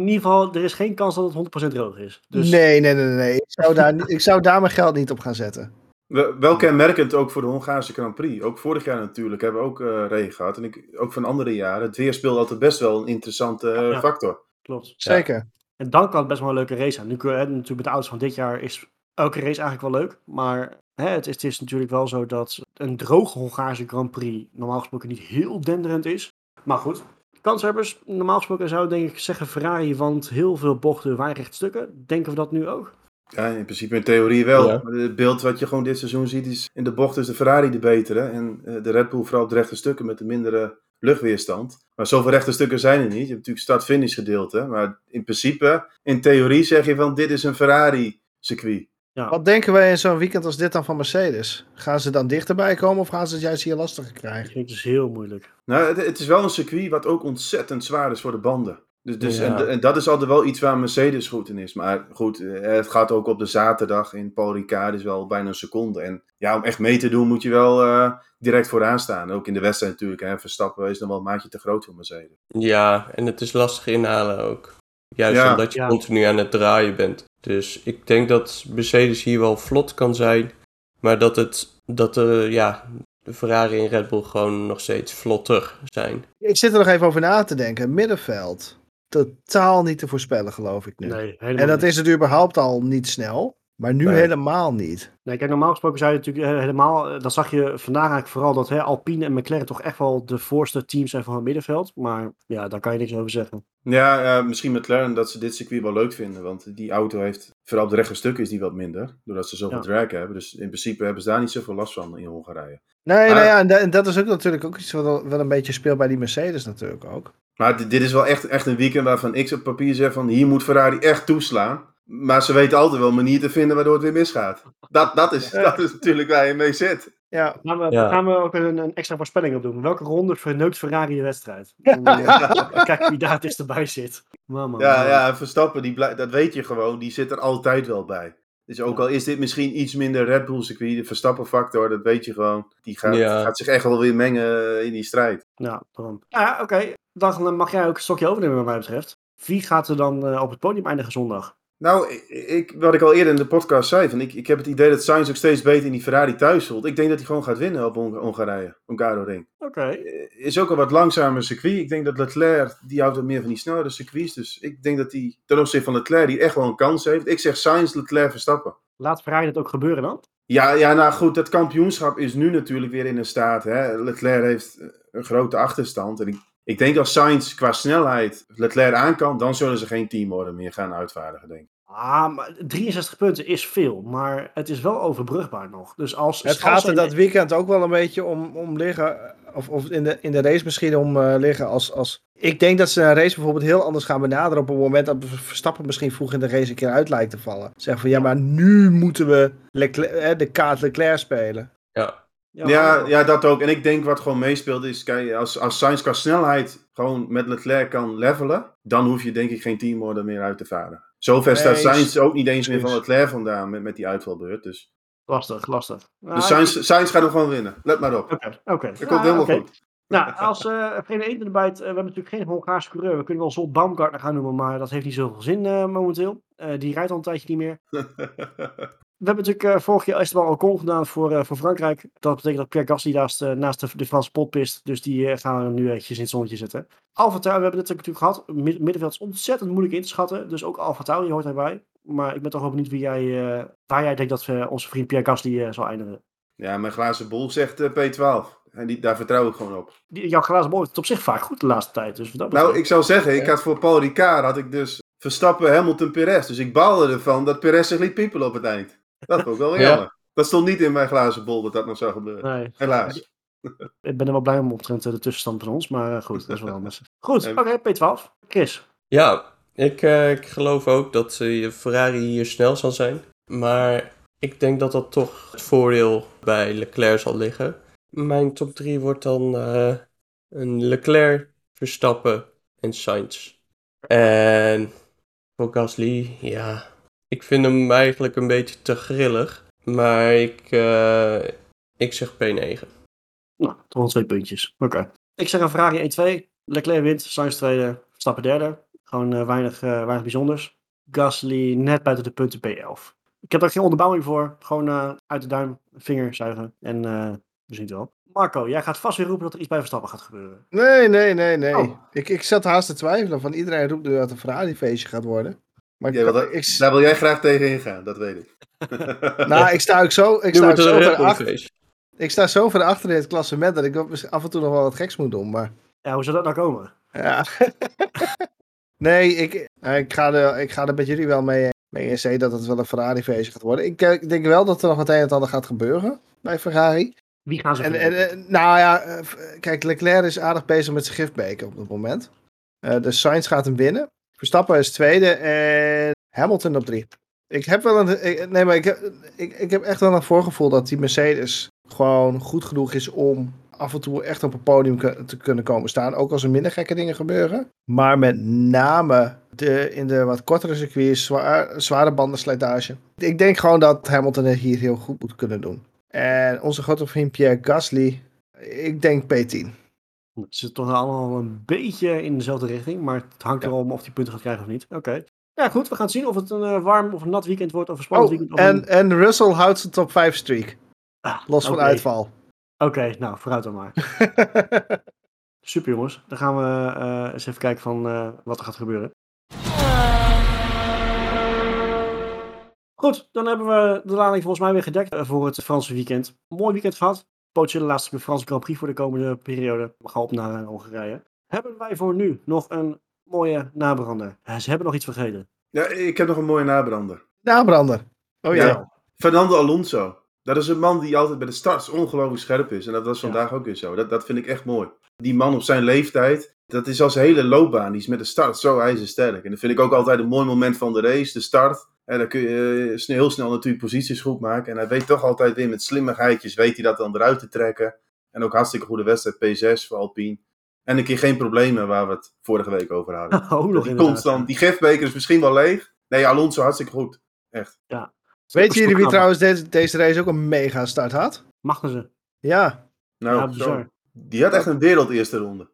ieder geval, er is geen kans dat het 100% droog is. Dus Nee, nee, nee, nee. Ik zou, daar, ik zou daar mijn geld niet op gaan zetten. Wel kenmerkend ook voor de Hongaarse Grand Prix. Ook vorig jaar natuurlijk hebben we ook eh, regen gehad. En ik, ook van andere jaren. Het weer speelde altijd best wel een interessante eh, Ja. factor. klopt. Zeker. En dan kan het best wel een leuke race zijn. Nu, kun je- hè, natuurlijk met de auto's van dit jaar is elke race eigenlijk wel leuk. Maar hè, het, is, het is natuurlijk wel zo dat een droge Hongaarse Grand Prix normaal gesproken niet heel denderend is. Maar goed, kanshebbers, normaal gesproken zou ik denk ik zeggen Ferrari, want heel veel bochten waren recht stukken. Denken we dat nu ook? Ja, in principe in theorie wel. Ja. Maar Het beeld wat je gewoon dit seizoen ziet is in de bocht is de Ferrari de betere. En eh, de Red Bull vooral op de rechte stukken met de mindere luchtweerstand. Maar zoveel rechte stukken zijn er niet. Je hebt natuurlijk start-finish gedeelte. Maar in principe, in theorie zeg je van dit is een Ferrari circuit. Wat denken wij in zo'n weekend als dit dan van Mercedes? Gaan ze dan dichterbij komen of gaan ze het juist hier lastiger krijgen? ik dus heel moeilijk. Nou, het, het is wel een circuit wat ook ontzettend zwaar is voor de banden. Dus, dus, Ja. en, en dat is altijd wel iets waar Mercedes goed in is. Maar goed, eh, het gaat ook op de zaterdag in Paul Ricard is wel bijna een seconde. En ja, om echt mee te doen moet je wel eh, direct vooraan staan. Ook in de wedstrijd natuurlijk. Hè. Verstappen is dan wel een maatje te groot voor Mercedes. Ja, en het is lastig inhalen ook. Juist Ja. omdat je Ja. continu aan het draaien bent. Dus ik denk dat Mercedes hier wel vlot kan zijn. Maar dat, het, dat er, ja, de Ferrari en Red Bull gewoon nog steeds vlotter zijn. Ik zit er nog even over na te denken. Middenveld. Totaal niet te voorspellen, geloof ik nu. Nee, helemaal en dat niet. is het überhaupt al niet snel. Maar nu Nee. helemaal niet. Nee, kijk, normaal gesproken zou je natuurlijk eh, helemaal. eh, Dat zag je vandaag eigenlijk vooral dat hè, Alpine en McLaren toch echt wel de voorste teams zijn van het middenveld. Maar ja, daar kan je niks over zeggen. Ja, ja, misschien McLaren dat ze dit circuit wel leuk vinden. Want die auto heeft, vooral op de rechte stukken is die wat minder. Doordat ze zoveel Ja. drag hebben. Dus in principe hebben ze daar niet zoveel last van in Hongarije. Nee, Maar- nou ja, en, da- en dat is ook natuurlijk ook iets wat wel- wel een beetje speelt bij die Mercedes natuurlijk ook. Maar dit, dit is wel echt, echt een weekend waarvan ik op papier zeg van hier moet Ferrari echt toeslaan. Maar ze weten altijd wel een manier te vinden waardoor het weer misgaat. Dat, dat, is, dat is natuurlijk waar je mee zit. Ja, Gaan we, Ja. gaan we ook een, een extra voorspelling op doen. Welke ronde verneukt Ferrari de wedstrijd? Eh, Kijk wie daar het eerst erbij zit. Mama, Ja, ja, Verstappen, die blij- dat weet je gewoon, die zit er altijd wel bij. Dus ook Ja. al is dit misschien iets minder Red Bull circuit, de Verstappen factor, dat weet je gewoon. Die gaat, Ja. gaat zich echt wel weer mengen in die strijd. Ja, daarom. Ja, oké. Dan mag jij ook een stokje overnemen wat mij betreft. Wie gaat er dan eh, op het podium eindigen zondag? Nou, ik, wat ik al eerder in de podcast zei, van ik, ik heb het idee dat Sainz ook steeds beter in die Ferrari thuis voelt. Ik denk dat hij gewoon gaat winnen op Hong- Hongarije, Ring. Oké. Eh, Is ook een wat langzamer circuit. Ik denk dat Leclerc, die houdt wat meer van die snellere circuits. Dus ik denk dat hij ten opzichte van Leclerc, die echt wel een kans heeft. Ik zeg Sainz, Leclerc, Verstappen. Laat Ferrari het ook gebeuren dan? Ja, ja, nou goed, dat kampioenschap is nu natuurlijk weer in een staat. Hè. Leclerc heeft een grote achterstand. En ik, ik denk als Sainz qua snelheid Leclerc aan kan, dan zullen ze geen teamorde meer gaan uitvaardigen, denk ik. Ah, maar 63 punten is veel, maar het is wel overbrugbaar nog. Dus als het als gaat er in- dat weekend ook wel een beetje om, om liggen. Of, of in, de, in de race misschien om eh, liggen als, als... Ik denk dat ze een race bijvoorbeeld heel anders gaan benaderen op het moment dat Verstappen misschien vroeg in de race een keer uit lijkt te vallen. Zeggen van ja, maar nu moeten we Leclerc, eh, de kaart Leclerc spelen. Ja, Ja, ja, dat ook. En ik denk wat gewoon meespeelt is, kijk, als, als Sainz qua snelheid gewoon met Leclerc kan levelen, dan hoef je denk ik geen teamorde meer uit te varen. Zover staat Sainz ook niet eens meer van. Leclerc vandaan met, met die uitvalbeurt. Dus, Lastig, lastig. Nou, dus Sainz, Sainz gaat hem gewoon winnen. Let maar op. Oké, oké. Dat komt helemaal goed. Nou, als uh, Eenden erbij, het, eh, we hebben natuurlijk geen Hongaarse coureur. We kunnen wel Zot Baumgartner gaan noemen, maar dat heeft niet zoveel zin eh, momenteel. Die rijdt al een tijdje niet meer. We hebben natuurlijk eh, vorig jaar Esteban Ocon gedaan voor, eh, voor Frankrijk. Dat betekent dat Pierre Gasly naast, eh, naast de, de Franse pot pist. Dus die eh, gaan we nu eventjes in het zonnetje zetten. Alfa Tauri, we hebben dit natuurlijk gehad. Mid- middenveld is ontzettend moeilijk in te schatten. Dus ook Alfa Tauri hoort erbij. Maar ik ben toch wel benieuwd wie jij, eh, waar jij denkt dat onze vriend Pierre Gasly eh, zal eindigen. ja, mijn glazen bol zegt eh, P12. En die, daar vertrouw ik gewoon op. Die- Jouw glazen bol is het op zich vaak goed de laatste tijd. Dus dat Nou, ik zou zeggen, ik had voor Paul Ricard had ik dus Verstappen, Hamilton, Perez. Dus ik baalde ervan dat Perez zich liet piepelen op het eind. Dat vond ik wel Ja. jammer. Dat stond niet in mijn glazen bol dat dat nog zou gebeuren. Nee, Helaas. ik ben er wel blij om omtrent eh, de tussenstand van ons. Maar eh, goed, dat is wel anders. Goed, oké, P12. Chris. ja ik, eh, ik geloof ook dat eh, Ferrari hier snel zal zijn. Maar ik denk dat dat toch het voordeel bij Leclerc zal liggen. Mijn top 3 wordt dan eh, een Leclerc, Verstappen en Sainz. En voor Gasly, ja, ik vind hem eigenlijk een beetje te grillig. Maar ik, eh, ik zeg P9. Nou, toch wel twee puntjes. Oké. Ik zeg een Ferrari 1-2. Leclerc wint, Sainz tweede, Verstappen derde. Gewoon eh, weinig, eh, weinig bijzonders. Gasly net buiten de punten P11. Ik heb daar geen onderbouwing voor. Gewoon eh, uit de duim, vinger zuigen. En eh, we zien het wel. Marco, jij gaat vast weer roepen dat er iets bij Verstappen gaat gebeuren. Nee, nee, nee, nee. Oh. Ik, ik zat haast te twijfelen van iedereen roept nu dat het een Ferrari-feestje gaat worden. Maar wel, ik, Daar wil jij graag tegen ingaan, dat weet ik. nou, ik sta ook zo, ik Nu sta ook zo ver achter. Ik sta zo ver achter in het klassement dat ik af en toe nog wel wat geks moet doen. Maar Ja, hoe zou dat nou komen? ja. nee, ik, eh, ik, ga er, ik ga er met jullie wel mee, mee in zee dat het wel een Ferrari-feestje gaat worden. Ik, eh, ik denk wel dat er nog het een en het ander gaat gebeuren bij Ferrari. Wie gaan ze En, en, en, nou ja, eh, kijk, Leclerc is aardig bezig met zijn giftbeker op het moment. Eh dus Sainz gaat hem winnen. Verstappen is tweede en Hamilton op drie. Ik heb wel een. ik- nee, maar ik heb, ik, ik heb echt wel een voorgevoel dat die Mercedes gewoon goed genoeg is om af en toe echt op een podium te kunnen komen staan. Ook als er minder gekke dingen gebeuren. Maar met name de, in de wat kortere circuits, zware bandenslijtage. Ik denk gewoon dat Hamilton het hier heel goed moet kunnen doen. En onze grote vriend Pierre Gasly, ik denk P10. Het zit toch allemaal een beetje in dezelfde richting. Maar het hangt Ja. erom of die punten gaat krijgen of niet. Oké. Ja, goed. We gaan zien of het een eh, warm of een nat weekend wordt. Of een spannend Oh, weekend. Een... en, en Russell houdt zijn top 5 streak. Ah, Los van uitval. Oké, nou, vooruit dan maar. Super jongens. Dan gaan we eh, eens even kijken van eh, wat er gaat gebeuren. Goed, dan hebben we de lading volgens mij weer gedekt voor het Franse weekend. Mooi weekend gehad. Potentiële laatste Franse Grand Prix voor de komende periode. We gaan op naar Hongarije. Hebben wij voor nu nog een mooie nabrander? Ze hebben nog iets vergeten. Ja, ik heb nog een mooie nabrander. Nabrander. Oh ja. Ja. Fernando Alonso. Dat is een man die altijd bij de starts ongelooflijk scherp is. En dat was vandaag ook weer zo. Dat, dat vind ik echt mooi. Die man op zijn leeftijd, dat is als hele loopbaan. Die is met de start zo ijzersterk. En dat vind ik ook altijd een mooi moment van de race, de start. En dan kun je eh, snel- heel snel natuurlijk posities goed maken. En hij weet toch altijd weer met slimmigheidjes, weet hij dat dan eruit te trekken. En ook hartstikke goede wedstrijd, P6 voor Alpine. En een keer geen problemen waar we het vorige week over hadden. Oh, nog die constant, die gifbeker is misschien wel leeg. Nee, Alonso hartstikke goed. Echt. Weten jullie wie trouwens deze, deze race ook een mega start had? Magnussen. Ja. Nou, Ja, zo. Die had echt een wereld eerste ronde.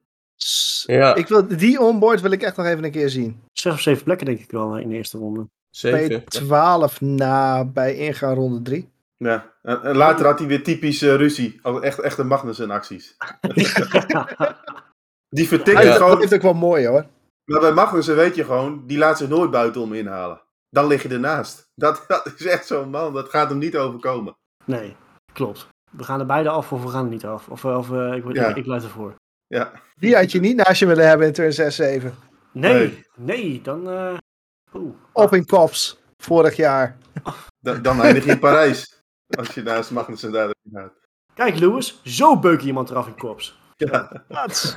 Ja, Ik wil, die onboard wil ik echt nog even een keer zien. Zes of zeven plekken denk ik wel eh, in de eerste ronde. Zeker. P12 na bij ingaan ronde 3. Ja. En, en later had hij weer typisch eh, ruzie. Echt, echte Magnussen acties. Die vertikt Hij het dat gewoon. is ook wel mooi hoor. Maar bij Magnussen weet je gewoon, die laat zich nooit buitenom inhalen. Dan lig je ernaast. Dat, dat is echt zo'n man. Dat gaat hem niet overkomen. nee, klopt. We gaan er beide af of we gaan er niet af. Of, of eh, ik, Ja. ik, ik luid ervoor. Ja. Die had je niet naast je willen hebben in turn 6, 7. Nee, Nee. nee, dan... eh oeh. Op in Kops. Vorig jaar. Dan, dan eindig je in Parijs. Als je naast Magnussen daar gaat. Kijk Lewis, zo beuk je iemand eraf in kops. Wat?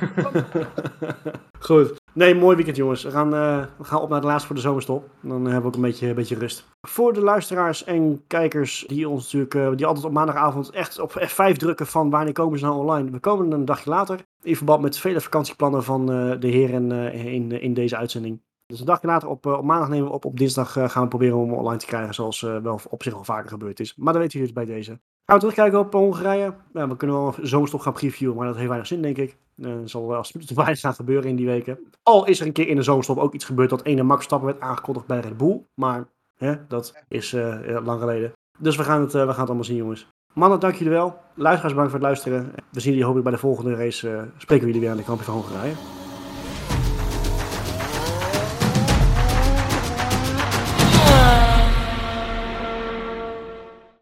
Goed. Nee, mooi weekend jongens. We gaan, eh, we gaan op naar de laatste voor de zomerstop. Dan hebben we ook een beetje, een beetje rust. Voor de luisteraars en kijkers die ons natuurlijk, eh, die altijd op maandagavond echt op F5 drukken van wanneer komen ze nou online. We komen een dagje later. In verband met vele vakantieplannen van eh, de heren eh, in, in deze uitzending. Dus dagje later op, eh, op maandag nemen we op. Op dinsdag eh, gaan we proberen om online te krijgen. Zoals eh, wel op zich al vaker gebeurd is. Maar dan weten jullie het bij deze. Gaan we terugkijken op Hongarije. We kunnen wel een zomerstop gaan previewen, maar dat heeft weinig zin, denk ik. Er zal te weinig gaan gebeuren in die weken. Al is er een keer in de zomerstop ook iets gebeurd dat ene Max Stappen werd aangekondigd bij Red Bull. Maar hè, dat is lang geleden. Dus we gaan, het, we gaan het allemaal zien, jongens. Mannen, dank jullie wel. Luisteraars, bedankt voor het luisteren. We zien jullie hopelijk bij de volgende race. eh, spreken we jullie weer aan de kampioen van Hongarije.